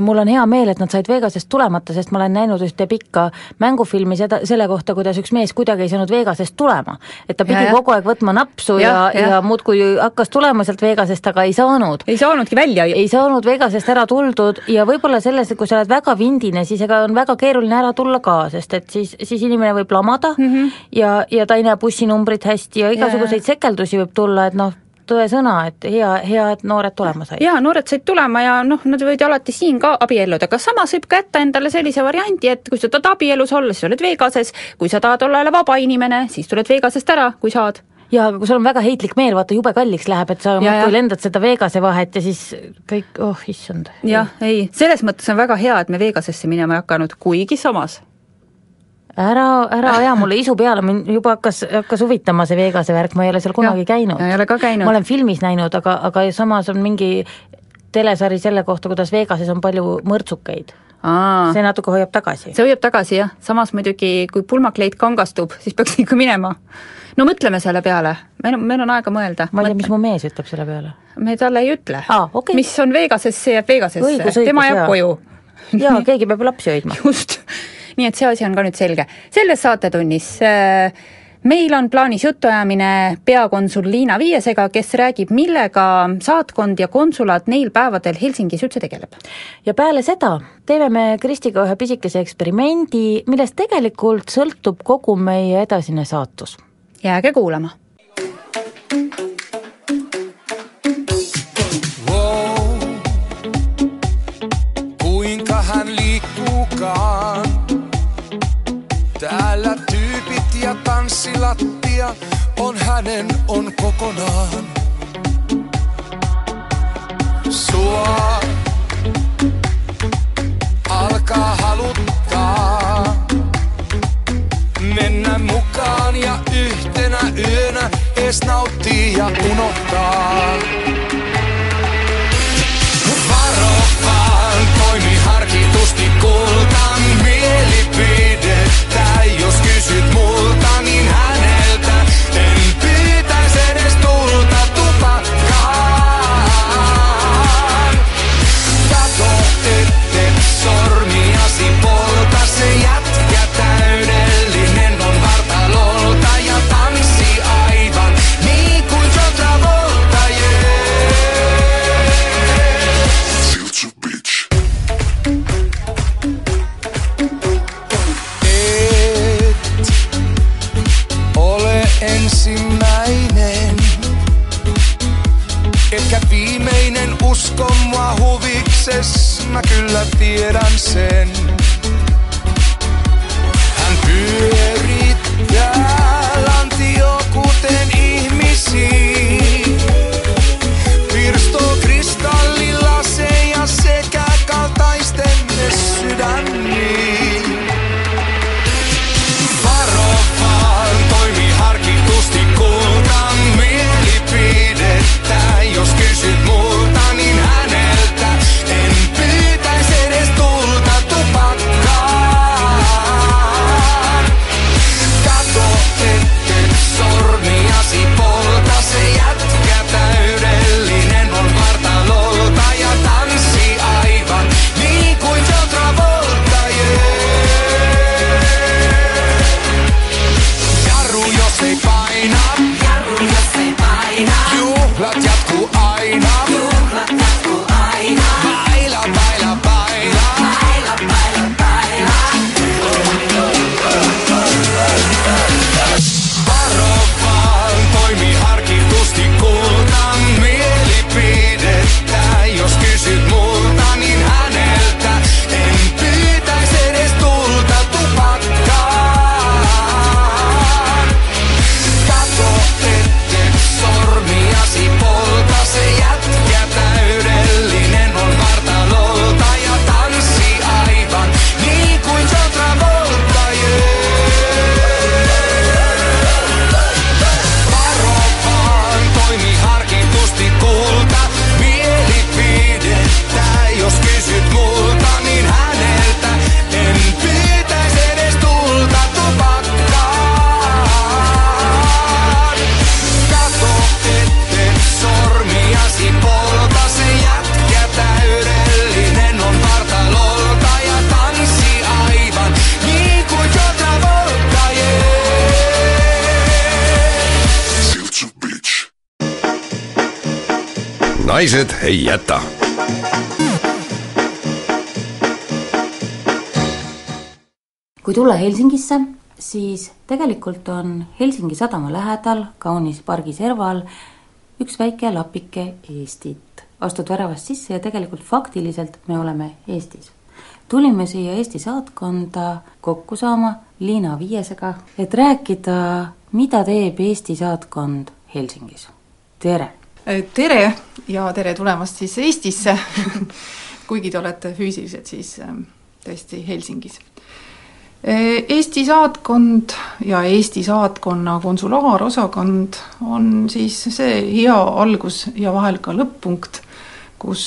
Speaker 3: mul on hea meel, et nad said Vegasest tulemata, sest ma olen näinud ühte pikka mängufilmi seda, selle kohta, kuidas üks mees kuidagi ei saanud Vegasest tulema. et ta pidi
Speaker 2: Ja,
Speaker 3: ja,
Speaker 2: ja.
Speaker 3: kogu aeg võtma napsu ja, ja,
Speaker 2: jah.
Speaker 3: ja muudkui hakkas tulema sealt Vegasest, aga ei saanud.
Speaker 2: ei saanudki välja
Speaker 3: ei saanud Vegasest ära tuldud ja võib-olla selles, et kui sa oled väga vindine, siis ega on väga keeruline ära tulla ka, sest et siis, siis inimene võib lamada mm -hmm. ja, ja ta ei näe bussinumbrit hästi ja igasuguseid sekeldusi võib tulla, et noh, tõesõna, et hea, hea, et noored tulema said.
Speaker 2: jaa, noored said tulema ja noh, nad võivad ju alati siin ka abielluda, aga samas võib ka jätta endale sellise variandi, et kui sa tahad abielus olla, siis oled Vegases, kui sa tahad olla jälle vaba inimene, siis tuled Vegasest ära, kui saad.
Speaker 3: jaa, aga kui sul on väga heitlik meel, vaata jube kalliks läheb, et sa muudkui lendad seda Vegase vahet ja siis kõik, oh issand.
Speaker 2: jah, ei, selles mõttes on väga hea, et me Vegasesse minema ei hakanud, kuigi samas
Speaker 3: ära, ära aja mulle isu peale, mind juba hakkas, hakkas huvitama see Vegase värk, ma ei ole seal kunagi
Speaker 2: Jah,
Speaker 3: käinud.
Speaker 2: ei ole ka käinud.
Speaker 3: ma olen filmis näinud, aga, aga samas on mingi telesari selle kohta, kuidas Vegases on palju mõrtsukeid.
Speaker 2: Aa.
Speaker 3: see natuke hoiab tagasi.
Speaker 2: see hoiab tagasi jah, samas muidugi kui pulmakleit kangastub, siis peaks ikka minema. no mõtleme selle peale, meil on, meil on aega mõelda.
Speaker 3: ma ei tea, mis mu mees ütleb selle peale.
Speaker 2: me talle ei ütle
Speaker 3: Aa, okei.
Speaker 2: mis on Vegases, see jääb Vegasesse, tema jääb koju.
Speaker 3: jaa, keegi peab lapsi hoidma.
Speaker 2: just, nii et see asi on ka nüüd selge. selles saatetunnis äh, meil on plaanis jutuajamine peakonsul Liina Viiesega, kes räägib, millega saatkond ja konsulaat neil päevadel Helsingis üldse tegeleb.
Speaker 3: ja peale seda teeme me Kristiga ühe pisikese eksperimendi, millest tegelikult sõltub kogu meie edasine saatus.
Speaker 2: jääge kuulama.
Speaker 8: Wow. Kuinka hän tanssilattia on hänen on kokonaan. Sua alkaa haluttaa mennä mukaan ja yhtenä yönä ees nauttii ja unohtaa.
Speaker 1: Naised ei jäta
Speaker 3: kui tulla Helsingisse, siis tegelikult on Helsingi sadama lähedal, kaunis pargi serval, üks väike lapike Eestit. astud väravast sisse ja tegelikult faktiliselt me oleme Eestis. tulime siia Eesti saatkonda kokku saama Liina Viiesega, et rääkida, mida teeb Eesti saatkond Helsingis. tere!
Speaker 9: Tere ja tere tulemast siis Eestisse. Kuigi te olete füüsiliselt siis ähm, tõesti Helsingis. Eesti saatkond ja Eesti saatkonna konsulaarosakond on siis see hea algus ja vahel ka lõpp-punkt, kus,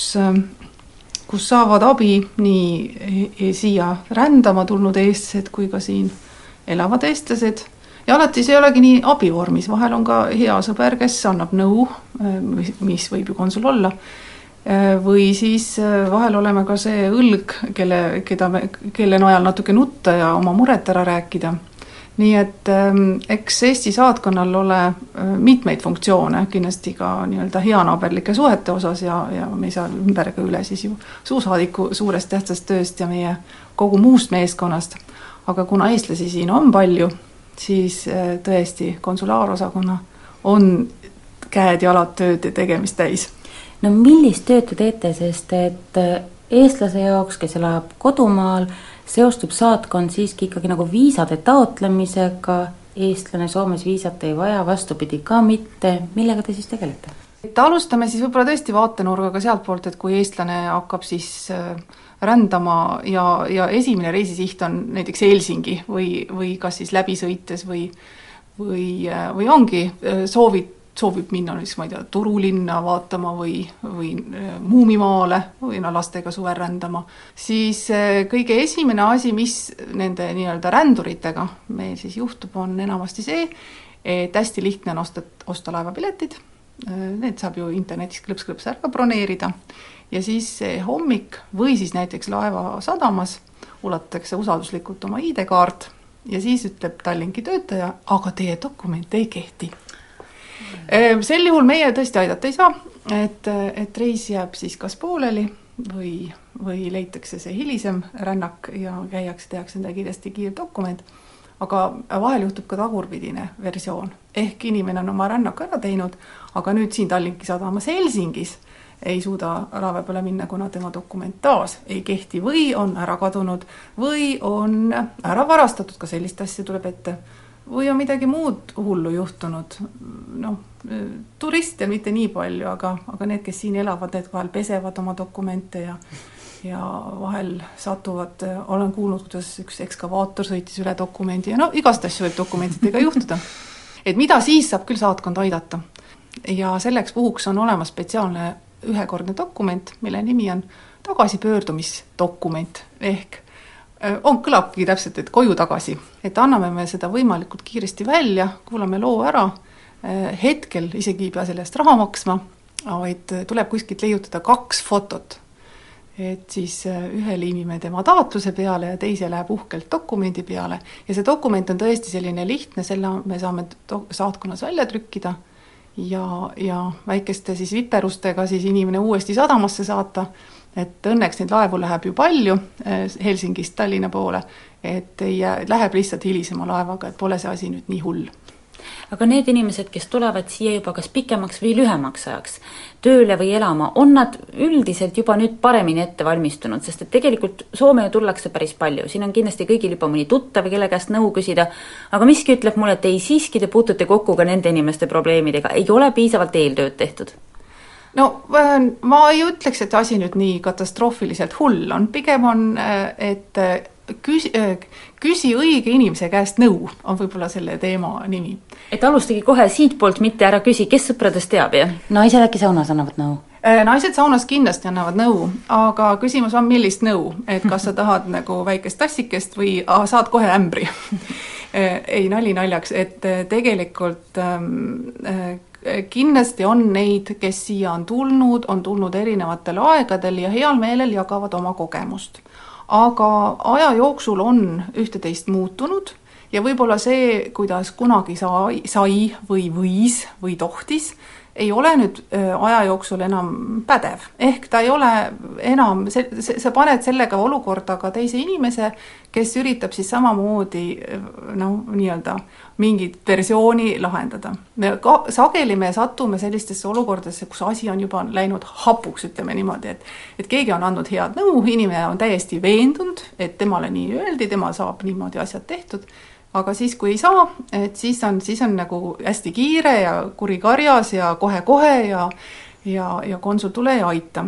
Speaker 9: kus saavad abi nii siia rändama tulnud eestlased kui ka siin elavad eestlased ja alati see ei olegi nii abivormis, vahel on ka hea sõber, kes annab nõu, mis võib ju konsul olla Äh, või siis äh, vahel oleme ka see õlg, kelle, keda me, kelle najal natuke nutta ja oma muret ära rääkida. nii et ähm, eks Eesti saatkonnal ole mitmeid funktsioone, kindlasti ka nii-öelda heanaaberlike suhete osas ja, ja me ei saa ümber ega üle siis ju suursaadiku suurest tähtsast tööst ja meie kogu muust meeskonnast. aga kuna eestlasi siin on palju, siis tõesti konsulaarosakonna on käed-jalad tööd ja tegemist täis.
Speaker 3: No millist tööd te teete, sest et äh, eestlase jaoks, kes elab kodumaal, seostub saatkond siiski ikkagi nagu viisade taotlemisega, eestlane Soomes viisat ei vaja, vastupidi ka mitte, millega te siis tegelete?
Speaker 9: et alustame siis võib-olla tõesti vaatenurgaga sealtpoolt, et kui eestlane hakkab siis äh, rändama ja, ja esimene reisisiht on näiteks Helsingi või, või kas siis läbi sõites või või, või ongi soovid soovib minna näiteks, ma ei tea, Turulinna vaatama või, või äh, Muumimaale või no lastega suvel rändama, siis äh, kõige esimene asi, mis nende nii-öelda ränduritega meil siis juhtub, on enamasti see, et hästi lihtne on osta, osta laevapiletid, äh, need saab ju internetis klõps-klõps ära broneerida, ja siis see hommik või siis näiteks laevasadamas ulatatakse usalduslikult oma ID-kaart ja siis ütleb Tallinki töötaja, aga teie dokument ei kehti. Ehm, sel juhul meie tõesti aidata ei saa, et, et reis jääb siis kas pooleli või, või leitakse see hilisem rännak ja käiakse, tehakse endale kiiresti kiir dokument, aga vahel juhtub ka tagurpidine versioon, ehk inimene on oma rännaku ära teinud, aga nüüd siin Tallinki sadamas Helsingis ei suuda laeva peale minna, kuna tema dokument taas ei kehti või on ära kadunud või on ära varastatud, ka sellist asja tuleb ette või on midagi muud hullu juhtunud, noh, turiste mitte nii palju, aga, aga need, kes siin elavad, need vahel pesevad oma dokumente ja ja vahel satuvad, olen kuulnud, kuidas üks ekskavaator sõitis üle dokumendi ja no igast asju võib dokumentidega juhtuda. et mida siis saab küll saatkond aidata. ja selleks puhuks on olemas spetsiaalne ühekordne dokument, mille nimi on tagasipöördumisdokument. Ehk on, kõlabki täpselt, et koju tagasi, et anname me seda võimalikult kiiresti välja, kuulame loo ära, hetkel isegi ei pea selle eest raha maksma, vaid tuleb kuskilt leiutada kaks fotot. et siis ühe liimime tema taotluse peale ja teise läheb uhkelt dokumendi peale. Ja see dokument on tõesti selline lihtne, selle me saame saatkonnas välja trükkida ja, ja väikeste siis viperustega siis inimene uuesti sadamasse saata et õnneks neid laevu läheb ju palju eh, Helsingist Tallinna poole, et ei läheb lihtsalt hilisema laevaga, et pole see asi nüüd nii hull
Speaker 3: aga need inimesed, kes tulevad siia juba kas pikemaks või lühemaks ajaks tööle või elama, on nad üldiselt juba nüüd paremini ette valmistunud, sest et tegelikult Soome ju tullakse päris palju, siin on kindlasti kõigil juba mõni tuttav, kelle käest nõu küsida, aga miski ütleb mulle, et ei, siiski te puutute kokku ka nende inimeste probleemidega, ei ole piisavalt eeltööd tehtud.
Speaker 9: No ma ei ütleks, et asi nüüd nii katastroofiliselt hull on, pigem on, et küsi, küsi õige inimese käest nõu, on võib-olla selle teema nimi.
Speaker 3: et alustage kohe siitpoolt, mitte ära küsi, kes sõpradest teab, jah? naised äkki saunas annavad nõu?
Speaker 9: Äh, naised saunas kindlasti annavad nõu, aga küsimus on, millist nõu, et kas sa tahad nagu väikest tassikest või ah, saad kohe ämbri äh, ei, nali naljaks, et äh, tegelikult ähm, kindlasti on neid, kes siia on tulnud, on tulnud erinevatel aegadel ja heal meelel jagavad oma kogemust. Aga aja jooksul on üht-teist muutunud ja võib-olla see, kuidas kunagi sai, sai või võis või tohtis, ei ole nüüd aja jooksul enam pädev. ehk ta ei ole enam, see, see, sa paned sellega olukorda ka teise inimese, kes üritab siis samamoodi noh, nii-öelda mingit versiooni lahendada. me ka sageli me satume sellistesse olukordadesse, kus asi on juba läinud hapuks, ütleme niimoodi, et et keegi on andnud head nõu, inimene on täiesti veendunud, et temale nii öeldi, tema saab niimoodi asjad tehtud, aga siis, kui ei saa, et siis on, siis on nagu hästi kiire ja kuri karjas ja kohe-kohe ja ja, ja konsul tule ja aita.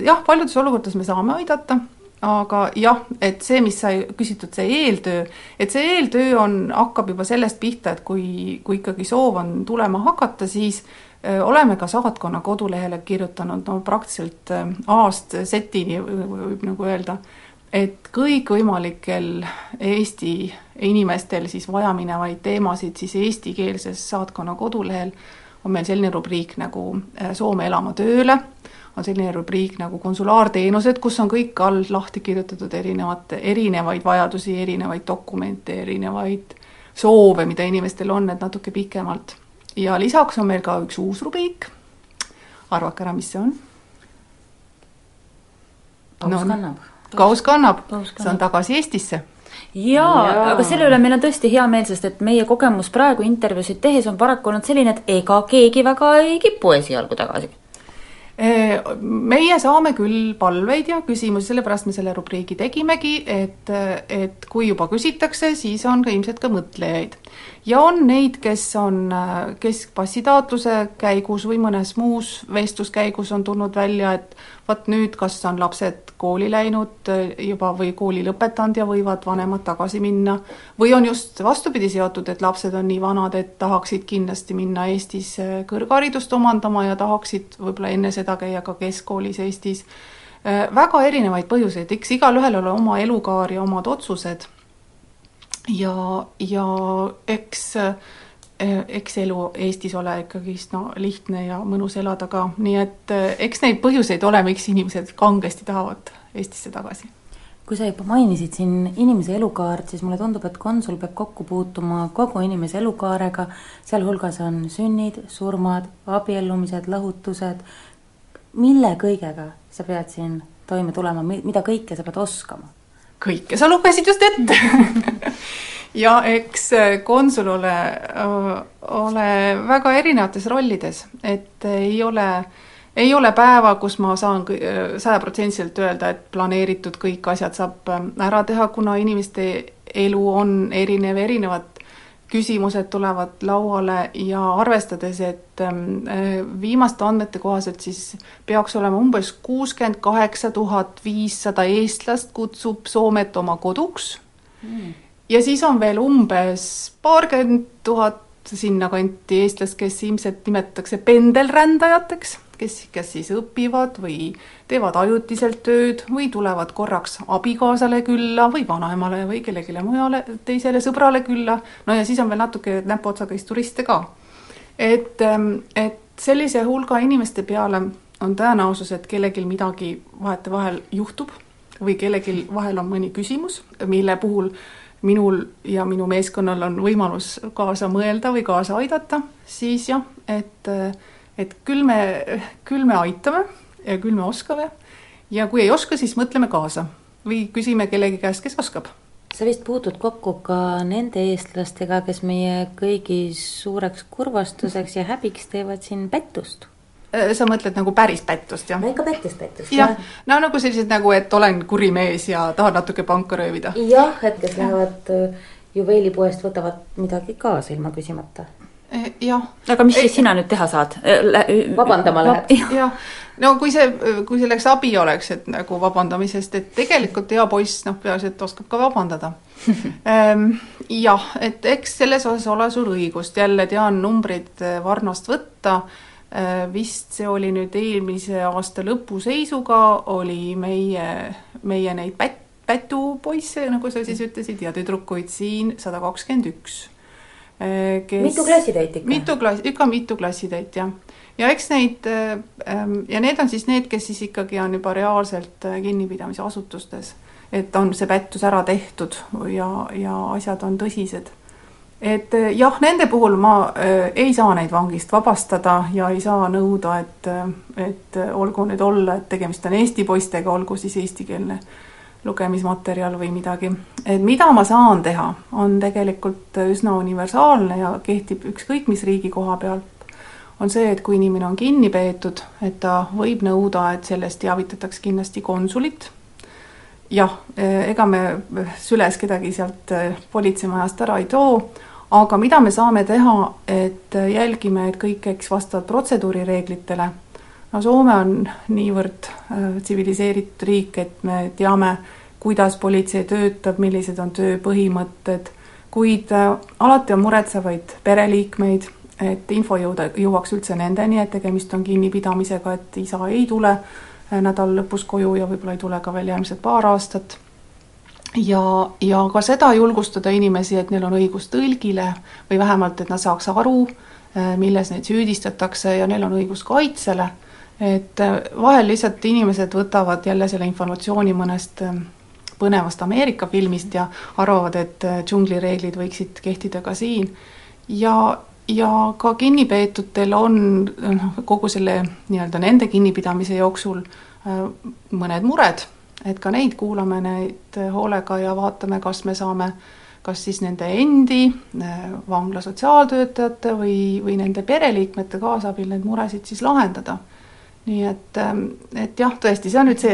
Speaker 9: jah, paljudes olukordades me saame aidata aga jah, et see, mis sai küsitud, see eeltöö, et see eeltöö on, hakkab juba sellest pihta, et kui, kui ikkagi soov on tulema hakata, siis öö, oleme ka saatkonna kodulehele kirjutanud no praktiliselt A-st Z-ini võib nagu öelda, et kõikvõimalikel Eesti inimestel siis vajaminevaid teemasid siis eestikeelses saatkonna kodulehel on meil selline rubriik nagu Soome elama tööle on selline rubriik nagu konsulaarteenused, kus on kõik all lahti kirjutatud erinevate, erinevaid vajadusi, erinevaid dokumente, erinevaid soove, mida inimestel on, et natuke pikemalt. ja lisaks on meil ka üks uus rubriik, arvake ära, mis see on?
Speaker 3: paus kannab.
Speaker 9: Kaus kannab, see on tagasi Eestisse.
Speaker 2: Jaa ja., aga selle üle meil on tõesti hea meel, sest et meie kogemus praegu intervjuusid tehes on paraku olnud selline, et ega keegi väga ei kipu esialgu tagasi.
Speaker 9: Meie saame küll palveid ja küsimusi, sellepärast me selle rubriigi tegimegi, et, et kui juba küsitakse, siis on ka ilmselt ka mõtlejaid. ja on neid, kes on keskpassitaotluse käigus või mõnes muus vestluskäigus on tulnud välja, et vot nüüd, kas on lapsed kooli läinud juba või kooli lõpetanud ja võivad vanemad tagasi minna, või on just vastupidi seotud, et lapsed on nii vanad, et tahaksid kindlasti minna Eestis kõrgharidust omandama ja tahaksid võib-olla enne seda käia ka keskkoolis Eestis. väga erinevaid põhjuseid, eks igalühel ole oma elukaar ja omad otsused. ja, ja eks eks elu Eestis ole ikkagist no lihtne ja mõnus elada ka, nii et eks neid põhjuseid ole, miks inimesed kangesti tahavad Eestisse tagasi.
Speaker 3: kui sa juba mainisid siin inimese elukaart, siis mulle tundub, et konsul peab kokku puutuma kogu inimese elukaarega, sealhulgas on sünnid, surmad, abiellumised, lahutused, mille kõigega sa pead siin toime tulema, mida kõike sa pead oskama?
Speaker 9: kõike. Sa lugesid just ette ja eks konsul ole, ole väga erinevates rollides, et ei ole, ei ole päeva, kus ma saan sajaprotsendiliselt öelda, et planeeritud kõik asjad saab ära teha, kuna inimeste elu on erinev, erinevad küsimused tulevad lauale ja arvestades, et viimaste andmete kohaselt siis peaks olema umbes kuuskümmend kaheksa tuhat viissada eestlast kutsub Soomet oma koduks. Mm ja siis on veel umbes paarkümmend tuhat sinnakanti eestlast, kes ilmselt nimetatakse pendelrändajateks, kes, kes siis õpivad või teevad ajutiselt tööd või tulevad korraks abikaasale külla või vanaemale või kellelegi mujale, teisele sõbrale külla, no ja siis on veel natuke näpuotsaga turiste ka. et, ähm, et sellise hulga inimeste peale on tõenäosus, et kellelgi midagi vahetevahel juhtub või kellelgi vahel on mõni küsimus, mille puhul äh, minul ja minu meeskonnal on võimalus kaasa mõelda või kaasa aidata, siis jah, et, et küll me, küll me aitame ja küll me oskame ja kui ei oska, siis mõtleme kaasa või küsime kellegi käest, kes oskab.
Speaker 3: sa vist puutud kokku ka nende eestlastega, kes meie kõigi suureks kurvastuseks ja häbiks teevad siin pettust
Speaker 9: sa mõtled nagu päris pättust, jah?
Speaker 3: no ikka pättust, pättust,
Speaker 9: jah. no nagu sellised nagu, et olen kuri mees ja tahan natuke panka röövida.
Speaker 3: jah, et kes lähevad äh, juveelipoest, võtavad midagi kaasa ilma küsimata.
Speaker 9: Äh, jah.
Speaker 2: aga mis siis sina nüüd teha saad?
Speaker 3: vabandama lähed?
Speaker 9: jah, no kui see, kui selleks abi oleks, et nagu vabandamisest, et tegelikult hea poiss, noh, peaasi, et oskab ka vabandada ehm, jah, et eks selles osas ole sul õigust, jälle tean numbreid Varnost võtta Äh, vist see oli nüüd eelmise aasta lõpu seisuga, oli meie, meie neid pät-, pätupoisse, nagu sa siis ütlesid, ja tüdrukuid siin sada kakskümmend üks.
Speaker 3: Äh, kes mitu klassitäit ikka?
Speaker 9: mitu klass, ikka mitu klassitäit, jah. ja eks neid, ähm, ja need on siis need, kes siis ikkagi on juba reaalselt äh, kinnipidamisasutustes. et on see pättus ära tehtud ja, ja asjad on tõsised et eh, jah, nende puhul ma äh, ei saa neid vangist vabastada ja ei saa nõuda, et, et olgu nüüd olla, et tegemist on eesti poistega, olgu siis eestikeelne lugemismaterjal või midagi. et mida ma saan teha, on tegelikult üsna universaalne ja kehtib ükskõik mis riigi koha pealt, on see, et kui inimene on kinni peetud, et ta võib nõuda, et sellest teavitataks kindlasti konsulit jah, ega me süles kedagi sealt politseimajast ära ei too, aga mida me saame teha, et jälgime, et kõik käiks vastavalt protseduurireeglitele. no Soome on niivõrd äh, tsiviliseeritud riik, et me teame, kuidas politsei töötab, millised on töö põhimõtted, kuid äh, alati on muretsevaid pereliikmeid, et info jõuda, jõuaks üldse nendeni, et tegemist on kinnipidamisega, et isa ei tule äh, nädala lõpus koju ja võib-olla ei tule ka veel järgmised paar aastat ja, ja ka seda julgustada inimesi, et neil on õigus tõlgile või vähemalt, et nad saaks aru, äh, milles neid süüdistatakse ja neil on õigus kaitsele, et äh, vahel lihtsalt inimesed võtavad jälle selle informatsiooni mõnest äh, põnevast Ameerika filmist ja arvavad, et džunglireeglid võiksid kehtida ka siin. ja, ja ka kinnipeetutel on noh, kogu selle nii-öelda nende kinnipidamise jooksul mõned mured et ka neid kuulame neid hoolega ja vaatame, kas me saame kas siis nende endi, vangla sotsiaaltöötajate või, või nende pereliikmete kaasabil neid muresid siis lahendada. nii et, et jah, tõesti, see on nüüd see,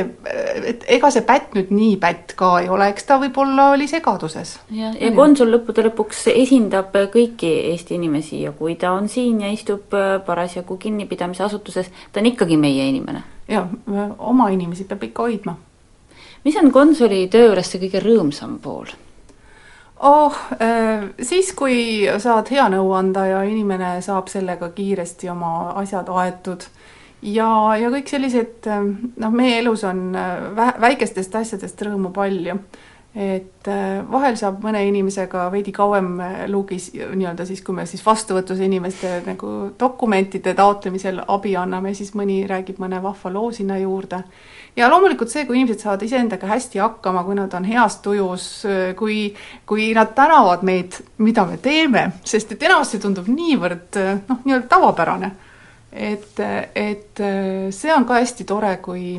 Speaker 9: et ega see pätt nüüd nii pätt ka ei ole, eks ta võib-olla oli segaduses.
Speaker 2: jah, ja konsul lõppude lõpuks esindab kõiki Eesti inimesi ja kui ta on siin ja istub parasjagu kinnipidamisasutuses, ta on ikkagi meie inimene.
Speaker 9: jah, oma inimesi peab ikka hoidma
Speaker 2: mis on konsuli töö juures see kõige rõõmsam pool?
Speaker 9: oh, siis, kui saad hea nõu anda ja inimene saab sellega kiiresti oma asjad aetud ja, ja kõik sellised, noh, meie elus on vä väikestest asjadest rõõmu palju et äh, vahel saab mõne inimesega veidi kauem äh, luugis nii-öelda siis, kui me siis vastuvõtus inimeste nagu dokumentide taotlemisel abi anname, siis mõni räägib mõne vahva loo sinna juurde. Ja loomulikult see, kui inimesed saavad iseendaga hästi hakkama, kui nad on heas tujus, kui, kui nad tänavad meid, mida me teeme, sest et enamasti tundub niivõrd noh, nii-öelda tavapärane. et, et see on ka hästi tore, kui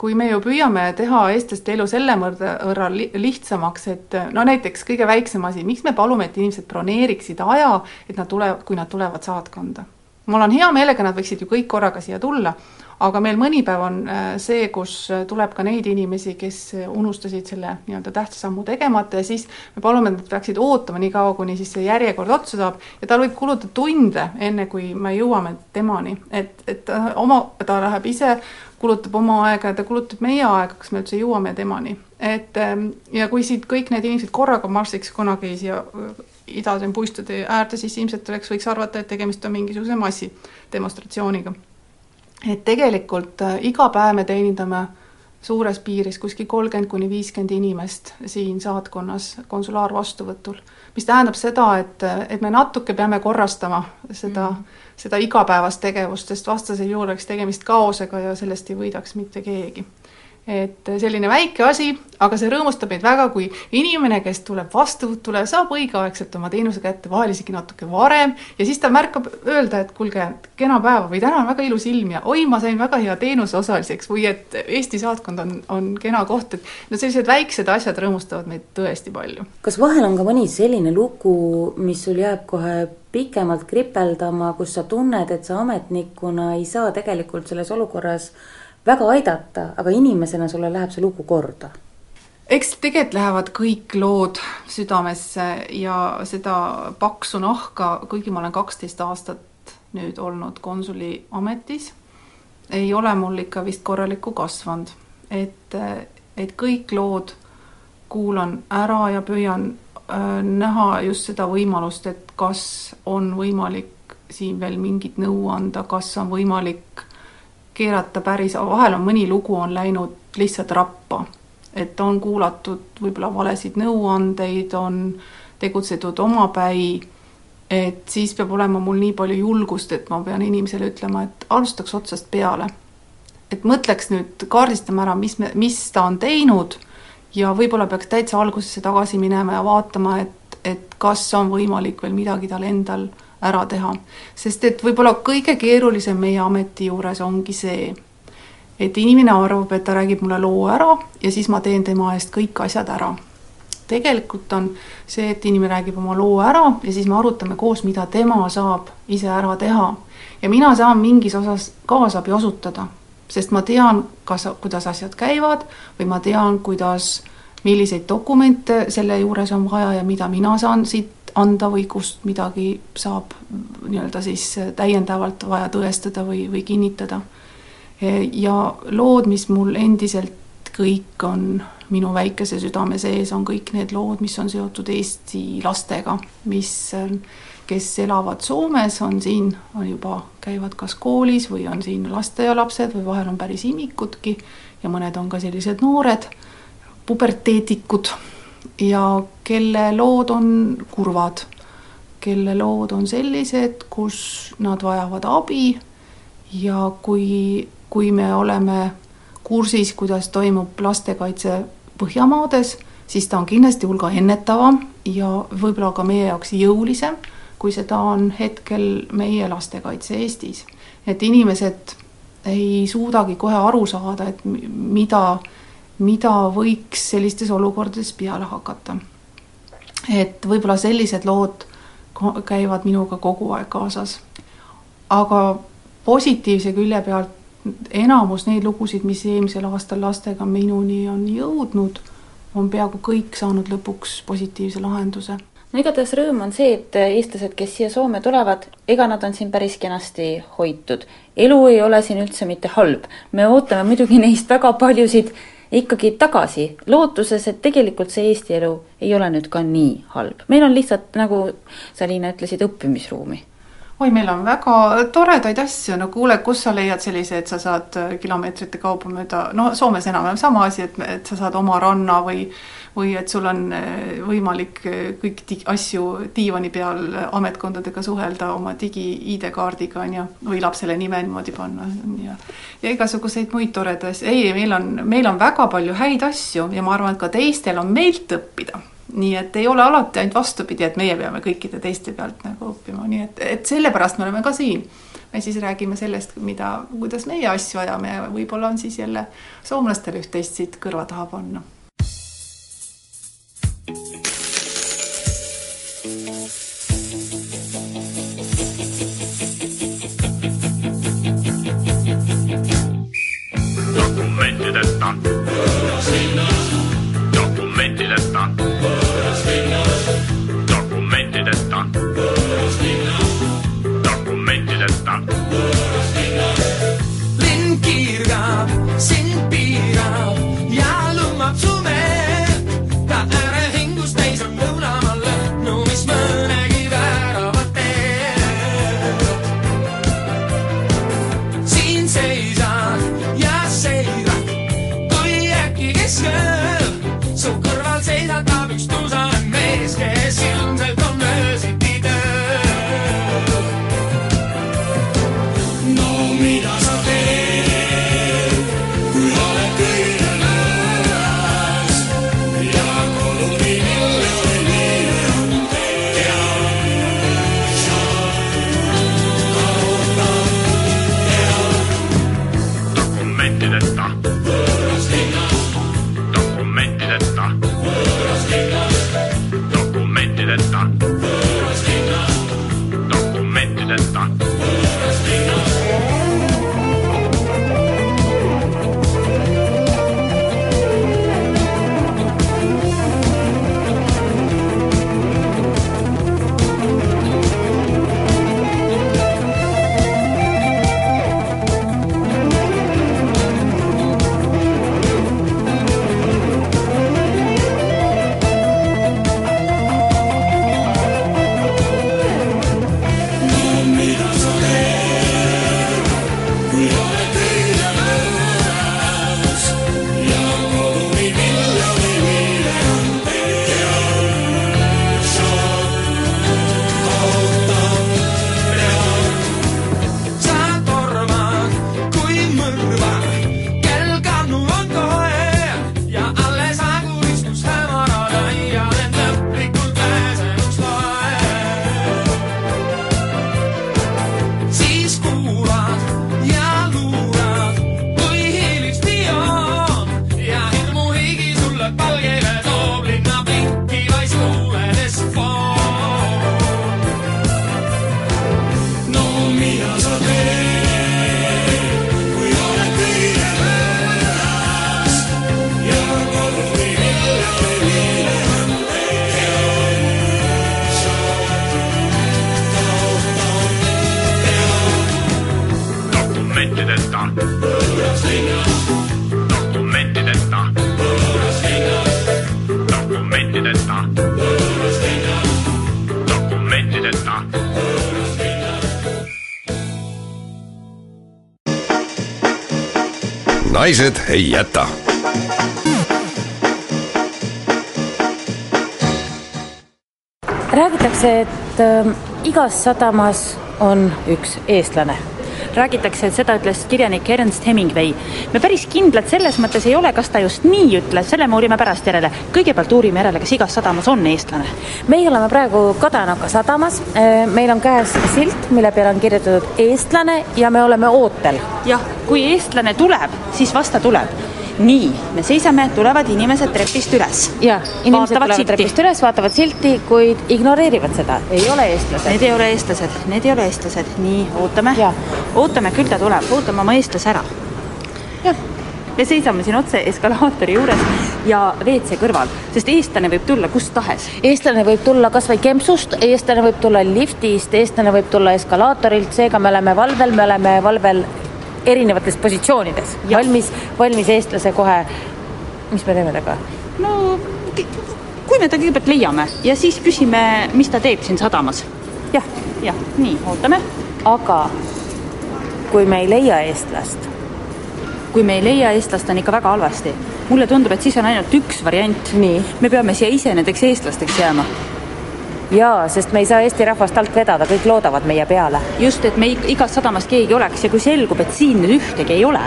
Speaker 9: kui me ju püüame teha eestlaste elu selle võrra lihtsamaks, et no näiteks kõige väiksem asi, miks me palume, et inimesed broneeriksid aja, et nad tulevad, kui nad tulevad saatkonda. mul on hea meelega, nad võiksid ju kõik korraga siia tulla, aga meil mõni päev on äh, see, kus tuleb ka neid inimesi, kes unustasid selle nii-öelda tähtsa sammu tegemata ja siis me palume, et nad peaksid ootama nii kaua, kuni siis see järjekord otsa saab ja tal võib kuluda tunde, enne kui me jõuame temani, et, et oma, ta läheb ise kulutab oma aega ja ta kulutab meie aega, kas me üldse jõuame temani. et ähm, ja kui siit kõik need inimesed korraga marssiks kunagi siia äh, idasem puistude äärde, siis ilmselt oleks, võiks arvata, et tegemist on mingisuguse massidemonstratsiooniga. Et tegelikult äh, iga päev me teenindame suures piiris kuskil kolmkümmend kuni viiskümmend inimest siin saatkonnas konsulaarvastuvõtul, mis tähendab seda, et, et me natuke peame korrastama seda mm, -hmm. seda igapäevast tegevust, sest vastasel juhul oleks tegemist kaosega ja sellest ei võidaks mitte keegi et selline väike asi, aga see rõõmustab meid väga, kui inimene, kes tuleb vastuvõtule, saab õigeaegselt oma teenuse kätte, vahel isegi natuke varem, ja siis ta märkab öelda, et kuulge, kena päeva või täna on väga ilus ilm ja oi, ma sain väga hea teenuse osaliseks või et Eesti saatkond on, on kena koht, et no sellised väiksed asjad rõõmustavad meid tõesti palju.
Speaker 3: kas vahel on ka mõni selline lugu, mis sul jääb kohe pikemalt kripeldama, kus sa tunned, et sa ametnikuna ei saa tegelikult selles olukorras väga aidata, aga inimesena sulle läheb see lugu korda?
Speaker 9: eks tegelikult lähevad kõik lood südamesse ja seda paksu nahka, kuigi ma olen kaksteist aastat nüüd olnud konsuli ametis, ei ole mul ikka vist korralikku kasvanud. et, et kõik lood kuulan ära ja püüan äh, näha just seda võimalust, et kas on võimalik siin veel mingit nõu anda, kas on võimalik keerata päris, vahel on mõni lugu on läinud lihtsalt rappa. et on kuulatud võib-olla valesid nõuandeid, on tegutsetud omapäi, et siis peab olema mul nii palju julgust, et ma pean inimesele ütlema, et alustaks otsast peale. et mõtleks nüüd, kaardistama ära, mis me, mis ta on teinud ja võib-olla peaks täitsa algusesse tagasi minema ja vaatama, et, et kas on võimalik veel midagi tal endal ära teha. sest et võib-olla kõige keerulisem meie ameti juures ongi see, et inimene arvab, et ta räägib mulle loo ära ja siis ma teen tema eest kõik asjad ära. tegelikult on see, et inimene räägib oma loo ära ja siis me arutame koos, mida tema saab ise ära teha. ja mina saan mingis osas kaasabi osutada, sest ma tean, kas, kuidas asjad käivad või ma tean, kuidas, milliseid dokumente selle juures on vaja ja mida mina saan siit anda või kust midagi saab nii-öelda siis täiendavalt vaja tõestada või, või kinnitada. Ja lood, mis mul endiselt kõik on minu väikese südame sees, on kõik need lood, mis on seotud Eesti lastega, mis, kes elavad Soomes, on siin, on juba, käivad kas koolis või on siin lasteaialapsed või vahel on päris imikudki ja mõned on ka sellised noored puberteetikud ja kelle lood on kurvad, kelle lood on sellised, kus nad vajavad abi ja kui kui me oleme kursis, kuidas toimub lastekaitse Põhjamaades, siis ta on kindlasti hulga ennetavam ja võib-olla ka meie jaoks jõulisem, kui seda on hetkel meie lastekaitse Eestis. et inimesed ei suudagi kohe aru saada, et mida, mida võiks sellistes olukordades peale hakata. et võib-olla sellised lood käivad minuga kogu aeg kaasas. aga positiivse külje pealt enamus neid lugusid, mis eelmisel aastal lastega minuni on jõudnud, on peaaegu kõik saanud lõpuks positiivse lahenduse.
Speaker 2: no igatahes rõõm on see, et eestlased, kes siia Soome tulevad, ega nad on siin päris kenasti hoitud. elu ei ole siin üldse mitte halb. me ootame muidugi neist väga paljusid ikkagi tagasi, lootuses, et tegelikult see Eesti elu ei ole nüüd ka nii halb. meil on lihtsalt, nagu sa, Liina, ütlesid, õppimisruumi
Speaker 9: oi, meil on väga toredaid asju, no kuule, kus sa leiad sellise, et sa saad äh, kilomeetrite kaupa mööda, no Soomes enam-vähem sama asi, et, et sa saad oma ranna või või et sul on äh, võimalik äh, kõik di-, asju diivani peal ametkondadega suhelda oma digi-ID-kaardiga, on ju, või lapsele nime niimoodi panna ja ja igasuguseid muid toredaid asju, ei, meil on, meil on väga palju häid asju ja ma arvan, et ka teistel on meilt õppida nii et ei ole alati ainult vastupidi, et meie peame kõikide teiste pealt nagu õppima, nii et, et sellepärast me oleme ka siin. me siis räägime sellest, mida, kuidas meie asju ajame ja võib-olla on siis jälle soomlastel üht-teist siit kõrva taha panna.
Speaker 8: dokumentideta dokumentideta
Speaker 1: naised ei jäta
Speaker 3: räägitakse, et äh, igas sadamas on üks eestlane
Speaker 2: räägitakse, et seda ütles kirjanik Ernst Hemingway. me päris kindlad selles mõttes ei ole, kas ta just nii ütles, selle me uurime pärast järele. kõigepealt uurime järele, kas igas sadamas on eestlane.
Speaker 3: meie oleme praegu Kadanaka sadamas, meil on käes silt, mille peale on kirjutatud eestlane ja me oleme ootel.
Speaker 2: jah, kui eestlane tuleb, siis vasta tuleb nii, me seisame, tulevad inimesed trepist üles.
Speaker 3: ja, inimesed tulevad trepist üles, vaatavad silti, kuid ignoreerivad seda, ei ole eestlased.
Speaker 2: Need ei ole eestlased, need ei ole eestlased, nii, ootame. ootame, küll ta tuleb, ootame oma eestlase ära. jah, me seisame siin otse eskalaatori juures ja WC kõrval, sest eestlane võib tulla kust tahes.
Speaker 3: eestlane võib tulla kas või kempsust, eestlane võib tulla liftist, eestlane võib tulla eskalaatorilt, seega me oleme valvel, me oleme valvel erinevates positsioonides, valmis, valmis eestlase kohe, mis me teeme temaga?
Speaker 2: no kui me ta kõigepealt leiame ja siis küsime, mis ta teeb siin sadamas. jah, jah, nii, ootame.
Speaker 3: aga kui me ei leia eestlast?
Speaker 2: kui me ei leia eestlast, on ikka väga halvasti. mulle tundub, et siis on ainult üks variant. me peame siia ise nendeks eestlasteks jääma
Speaker 3: jaa, sest me ei saa Eesti rahvast alt vedada, kõik loodavad meie peale.
Speaker 2: just, et me igast sadamast keegi oleks ja kui selgub, et siin nüüd ühtegi ei ole,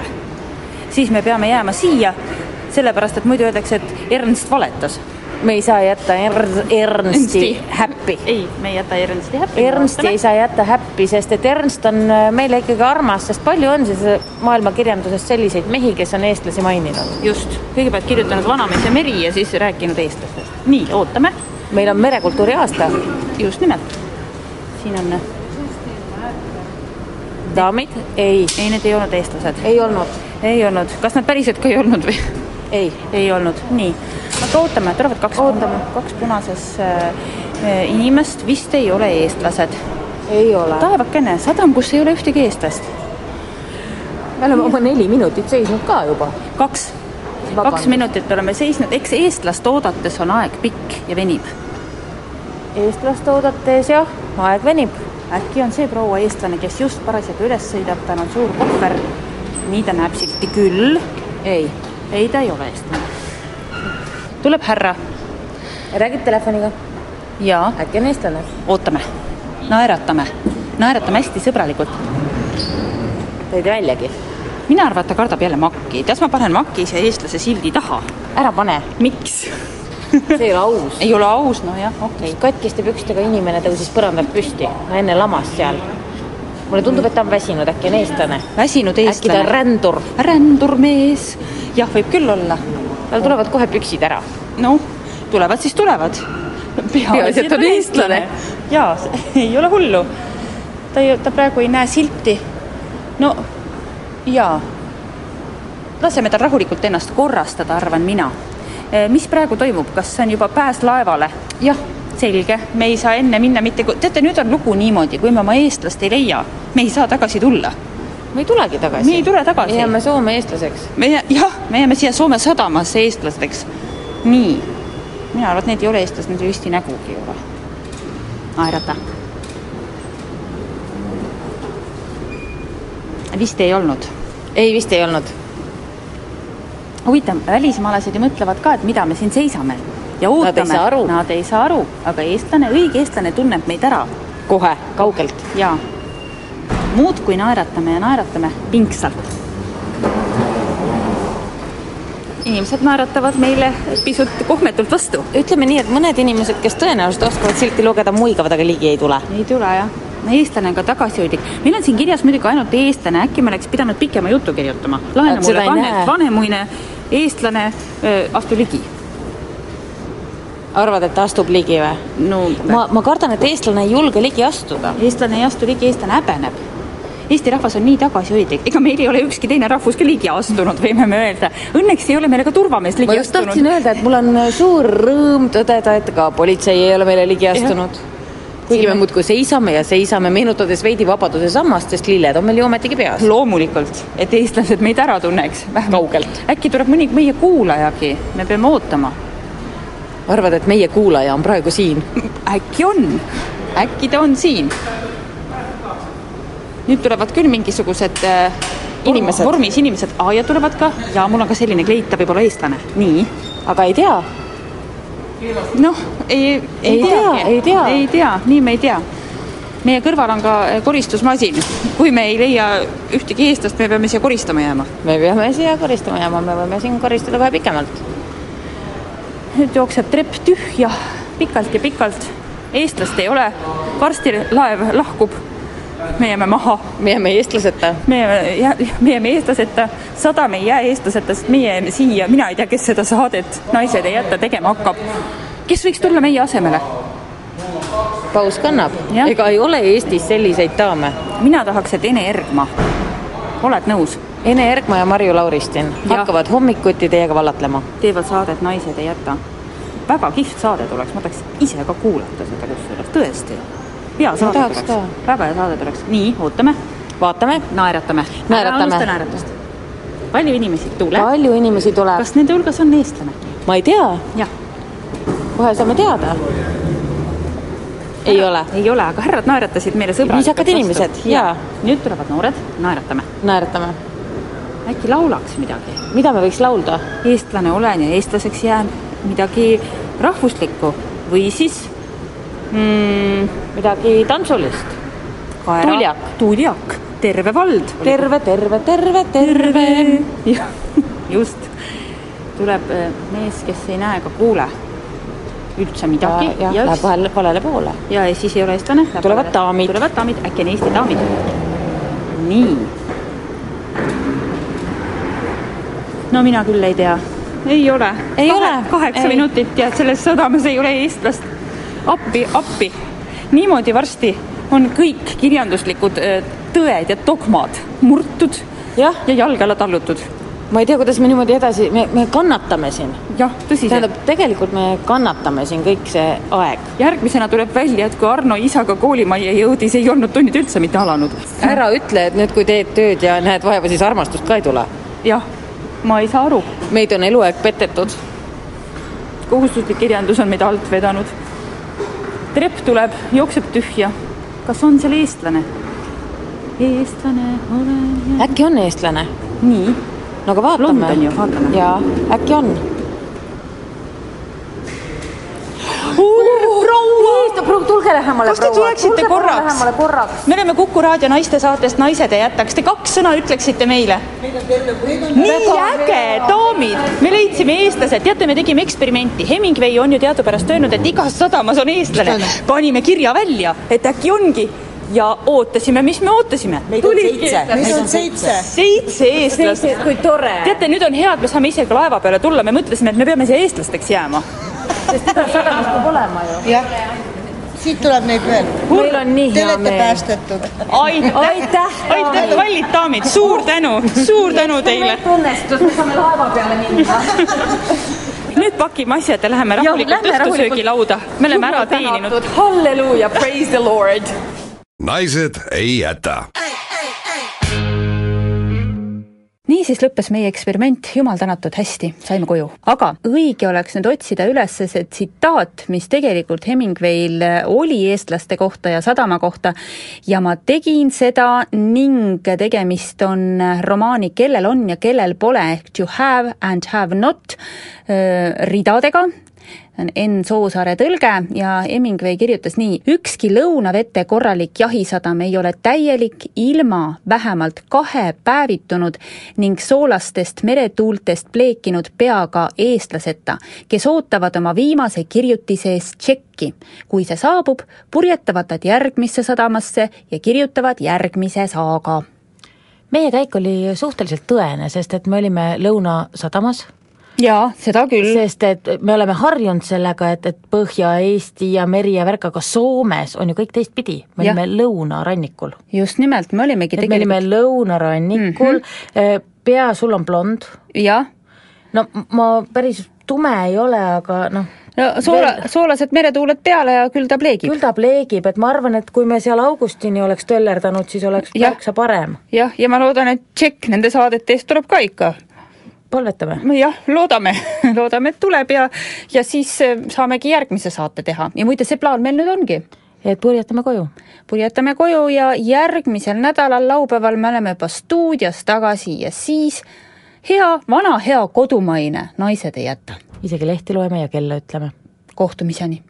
Speaker 2: siis me peame jääma siia, sellepärast et muidu öeldakse, et Ernst valetas.
Speaker 3: me ei saa jätta er Ernsti häppi.
Speaker 2: ei, me ei jäta Ernsti häppi.
Speaker 3: Ernsti ei saa jätta häppi, sest et Ernst on äh, meile ikkagi armas, sest palju on siis äh, maailmakirjanduses selliseid mehi, kes on eestlasi maininud.
Speaker 2: just, kõigepealt kirjutanud Vanamees ja meri ja siis rääkinud eestlastest. nii, ootame
Speaker 3: meil on merekultuuri aasta.
Speaker 2: just nimelt. siin on.
Speaker 3: daamid, ei.
Speaker 2: ei, need ei olnud eestlased.
Speaker 3: ei olnud.
Speaker 2: ei olnud, kas nad päriselt ka ei olnud või?
Speaker 3: ei.
Speaker 2: ei olnud, nii. aga ootame, tulevad kaks, kaks punases äh, inimest, vist ei ole eestlased.
Speaker 3: ei ole.
Speaker 2: taevakene, sadam, kus ei ole ühtegi eestlast.
Speaker 3: me oleme oma neli minutit seisnud ka juba.
Speaker 2: kaks kaks minutit oleme seisnud, eks eestlast oodates on aeg pikk ja venib.
Speaker 3: Eestlast oodates jah, aeg venib.
Speaker 2: äkki on see proua eestlane, kes just parasjagu üles sõidab, tal on suur kohver. nii ta näeb silti küll.
Speaker 3: ei.
Speaker 2: ei, ta ei ole eestlane. tuleb härra.
Speaker 3: räägib telefoniga.
Speaker 2: jaa.
Speaker 3: äkki on eestlane?
Speaker 2: ootame, naeratame, naeratame hästi sõbralikult.
Speaker 3: tee väljagi
Speaker 2: mina arvan, et ta kardab jälle makki, las ma panen maki siia eestlase sildi taha.
Speaker 3: ära pane.
Speaker 2: miks
Speaker 3: see ei ole aus.
Speaker 2: ei ole aus, nojah, okei okay..
Speaker 3: katkiste pükstega inimene tõusis põrandalt püsti, enne lamas seal. mulle tundub, et ta on väsinud, äkki on eestlane.
Speaker 2: väsinud eestlane.
Speaker 3: äkki ta on rändur.
Speaker 2: rändurmees, jah, võib küll olla.
Speaker 3: tal tulevad kohe püksid ära.
Speaker 2: noh, tulevad siis tulevad.
Speaker 3: peaasi, et on eestlane.
Speaker 2: jaa, ei ole hullu. ta ei, ta praegu ei näe silti. no jaa, laseme tal rahulikult ennast korrastada, arvan mina. Mis praegu toimub, kas see on juba pääs laevale? jah, selge, me ei saa enne minna mitte, teate, nüüd on lugu niimoodi, kui me oma eestlast ei leia, me ei saa tagasi tulla.
Speaker 3: me ei tulegi tagasi.
Speaker 2: me ei tule tagasi.
Speaker 3: me jääme Soome eestlaseks.
Speaker 2: me, jah, me jääme siia Soome sadamasse eestlasteks. nii, mina arvan, et need ei ole eestlased, need risti nägugi ei ole. naerata vist ei olnud.
Speaker 3: ei, vist ei olnud.
Speaker 2: Huvitav, välismaalased ju mõtlevad ka, et mida me siin seisame ja ootame.
Speaker 3: Nad ei saa aru.
Speaker 2: Aga eestlane, õige eestlane tunneb meid ära.
Speaker 3: kohe, kaugelt.
Speaker 2: jaa. muudkui naeratame ja naeratame pingsalt. inimesed naeratavad meile pisut kohmetult vastu.
Speaker 3: ütleme nii, et mõned inimesed, kes tõenäoliselt oskavad silti lugeda, muigavad, aga ligi ei tule.
Speaker 2: ei tule jah eestlane on ka tagasihoidlik. meil on siin kirjas muidugi ainult eestlane, äkki me oleks pidanud pikema jutu kirjutama. lahene mulle vanem, vanemuine eestlane, astu ligi.
Speaker 3: arvad, et ta astub ligi või?
Speaker 2: no
Speaker 3: ma, ma kardan, et eestlane ei julge ligi astuda.
Speaker 2: eestlane ei astu ligi, eestlane häbeneb. Eesti rahvas on nii tagasihoidlik, ega meil ei ole ükski teine rahvus ka ligi astunud, võime me öelda. Õnneks ei ole meile ka turvamees ligi
Speaker 3: ma just
Speaker 2: astunud.
Speaker 3: tahtsin öelda, et mul on suur rõõm tõdeda, et ka politsei ei ole meile ligi astunud kuigi me muudkui seisame ja seisame, meenutades veidi Vabaduse sammast, sest lilled on meil ju ometigi peas.
Speaker 2: loomulikult, et eestlased meid ära tunneks.
Speaker 3: kaugelt.
Speaker 2: äkki tuleb mõni meie kuulajagi, me peame ootama.
Speaker 3: arvad, et meie kuulaja on praegu siin?
Speaker 2: äkki on, äkki ta on siin. nüüd tulevad küll mingisugused äh, inimesed. vormis inimesed, aiad tulevad ka ja mul on ka selline kleit, ta võib olla eestlane. nii.
Speaker 3: aga ei tea.
Speaker 2: Noh, ei,
Speaker 3: Ei tea, ei tea.
Speaker 2: ei tea, nii me ei tea. meie kõrval on ka eh, koristusmasin. kui me ei leia ühtegi eestlast, me peame siia koristama jääma.
Speaker 3: me peame siia koristama jääma, me võime siin koristada kohe pikemalt.
Speaker 2: nüüd jookseb trepp tühja pikalt ja pikalt. eestlast ei ole, varsti laev lahkub. Me jääme maha.
Speaker 3: me jääme eestlaseta.
Speaker 2: me jääme, me jääme eestlaseta, sadam ei jää eestlaseta, sest meie jääme siia, mina ei tea, kes seda saadet Naised ei jäta tegema hakkab. kes võiks tulla meie asemele?
Speaker 3: paus kannab. ega ei ole Eestis selliseid daame.
Speaker 2: mina tahaks, et Ene Ergma. oled nõus?
Speaker 3: Ene Ergma ja Marju Lauristin
Speaker 2: Jah.
Speaker 3: hakkavad hommikuti teiega vallatlema.
Speaker 2: teevad saadet Naised ei jäta. väga kihvt saade tuleks, ma tahaks ise ka kuulata seda kusjuures, tõesti. Hea saade tuleks, väga hea saade tuleks. nii, ootame.
Speaker 3: vaatame.
Speaker 2: naeratame.
Speaker 3: Naeratame.
Speaker 2: unusta naeratust. palju inimesi tuleb?
Speaker 3: palju inimesi tuleb?
Speaker 2: kas nende hulgas on eestlane?
Speaker 3: ma ei tea. kohe saame teada. ei ole.
Speaker 2: ei ole, aga härrad naeratasid meile sõbralikult
Speaker 3: Viisakad inimesed, jaa.
Speaker 2: nüüd tulevad noored, naeratame.
Speaker 3: naeratame.
Speaker 2: äkki laulaks midagi?
Speaker 3: mida me võiks laulda?
Speaker 2: eestlane olen ja eestlaseks jään, midagi rahvuslikku või siis mm,
Speaker 3: midagi tantsulist. tuljak.
Speaker 2: tuljak, terve vald.
Speaker 3: terve, terve, terve, terve.
Speaker 2: jah, just. tuleb äh, mees, kes ei näe ega kuule üldse midagi.
Speaker 3: ja, ja läheb vahel valele poole.
Speaker 2: ja siis ei ole eestlane.
Speaker 3: Tulevad daamid.
Speaker 2: tulevad daamid, äkki on Eesti daamid. nii. no mina küll ei tea. ei ole.
Speaker 3: Ei ole.
Speaker 2: kaheksa
Speaker 3: Ei.
Speaker 2: minutit ja selles sadamas ei ole eestlast. Appi, appi. niimoodi varsti on kõik kirjanduslikud äh, tõed ja dogmad murtud
Speaker 3: jah,
Speaker 2: ja jalge alla tallutud.
Speaker 3: ma ei tea, kuidas me niimoodi edasi, me, me kannatame siin.
Speaker 2: jah, tõsiselt.
Speaker 3: tähendab, tegelikult me kannatame siin kõik see aeg.
Speaker 2: järgmisena tuleb välja, et kui Arno isaga koolimajja jõudis, ei olnud tunnid üldse mitte alanud.
Speaker 3: ära ütle, et nüüd, kui teed tööd ja näed vaeva, siis armastust ka ei tule.
Speaker 2: jah, ma ei saa aru.
Speaker 3: meid on eluaeg petetud.
Speaker 2: kohustuslik kirjandus on meid alt vedanud. Trepp tuleb, jookseb tühja. kas on seal eestlane? eestlane olen
Speaker 3: äkki on eestlane?
Speaker 2: nii.
Speaker 3: no aga vaatame.
Speaker 2: London ju, vaatame.
Speaker 3: jaa, äkki on. Proua, tulge lähemale,
Speaker 2: kas te tuleksite korraks?
Speaker 3: korraks.
Speaker 2: me oleme Kuku raadio naiste saatest Naised ei jäta, kas te kaks sõna ütleksite meile? nii äge, daamid, me leidsime eestlased, teate, me tegime eksperimenti, Hemingway on ju teadupärast öelnud, et igas sadamas on eestlane. panime kirja välja, et äkki ongi ja ootasime, mis me ootasime.
Speaker 3: Meid on seitse. Meid on seitse.
Speaker 2: seitse eestlast.
Speaker 3: kui tore.
Speaker 2: teate, nüüd on hea, et me saame ise ka laeva peale tulla, me mõtlesime, et me peame siia eestlasteks jääma.
Speaker 3: Sest igas sadamas peab olema ju.
Speaker 10: jah, siit tuleb neid veel.
Speaker 3: meil on nii
Speaker 10: Te
Speaker 3: hea
Speaker 10: olete
Speaker 3: meel.
Speaker 10: päästetud.
Speaker 2: aitäh,
Speaker 3: Aitäh,
Speaker 2: aitäh, kallid daamid, suur tänu, suur tänu teile.
Speaker 3: õnnestus, me saame laeva peale minna.
Speaker 2: nüüd pakime asjad ja läheme rahulikult õhtusöögilauda. me oleme ära teeninud.
Speaker 3: halleluuja, praise the lord.
Speaker 1: naised ei jäta
Speaker 2: niisiis lõppes meie eksperiment, jumal tänatud, hästi, saime koju. aga õige oleks nüüd otsida üles see tsitaat, mis tegelikult Hemingway'l oli eestlaste kohta ja sadama kohta ja ma tegin seda ning tegemist on romaani Kellel on ja kellel pole ehk To have and have not äh, ridadega on Enn Soosaare tõlge ja Hemingway kirjutas nii. ükski lõunavete korralik jahisadam ei ole täielik ilma vähemalt kahe päevitunud ning soolastest meretuultest pleekinud peaga eestlaseta, kes ootavad oma viimase kirjutise eest tšekki. kui see saabub, purjetavad nad järgmisse sadamasse ja kirjutavad järgmise saaga.
Speaker 3: meie käik oli suhteliselt tõene, sest et me olime Lõunasadamas
Speaker 2: jaa, seda küll.
Speaker 3: sest et me oleme harjunud sellega, et, et Põhja-Eesti ja meri ja värk, aga Soomes on ju kõik teistpidi, me
Speaker 2: Jah.
Speaker 3: olime lõunarannikul.
Speaker 2: just nimelt, me olimegi
Speaker 3: et me olime lõunarannikul mm, -hmm. pea sul on blond.
Speaker 2: jah.
Speaker 3: no ma päris tume ei ole, aga noh.
Speaker 2: no soola, soolased meretuuled peale ja küll ta pleegib.
Speaker 3: küll ta pleegib, et ma arvan, et kui me seal augustini oleks töllerdanud, siis oleks märksa parem.
Speaker 2: jah, ja ma loodan, et tšekk nende saadete eest tuleb ka ikka.
Speaker 3: Palvetame.
Speaker 2: jah, loodame loodame, et tuleb ja, ja siis eh, saamegi järgmise saate teha ja muide, see plaan meil nüüd ongi.
Speaker 3: et purjetame koju.
Speaker 2: purjetame koju ja järgmisel nädalal laupäeval me oleme juba stuudios tagasi ja siis hea, vana hea kodumaine Naised ei jäta.
Speaker 3: isegi lehti loeme ja kella ütleme.
Speaker 2: kohtumiseni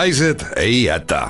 Speaker 1: naised ei jäta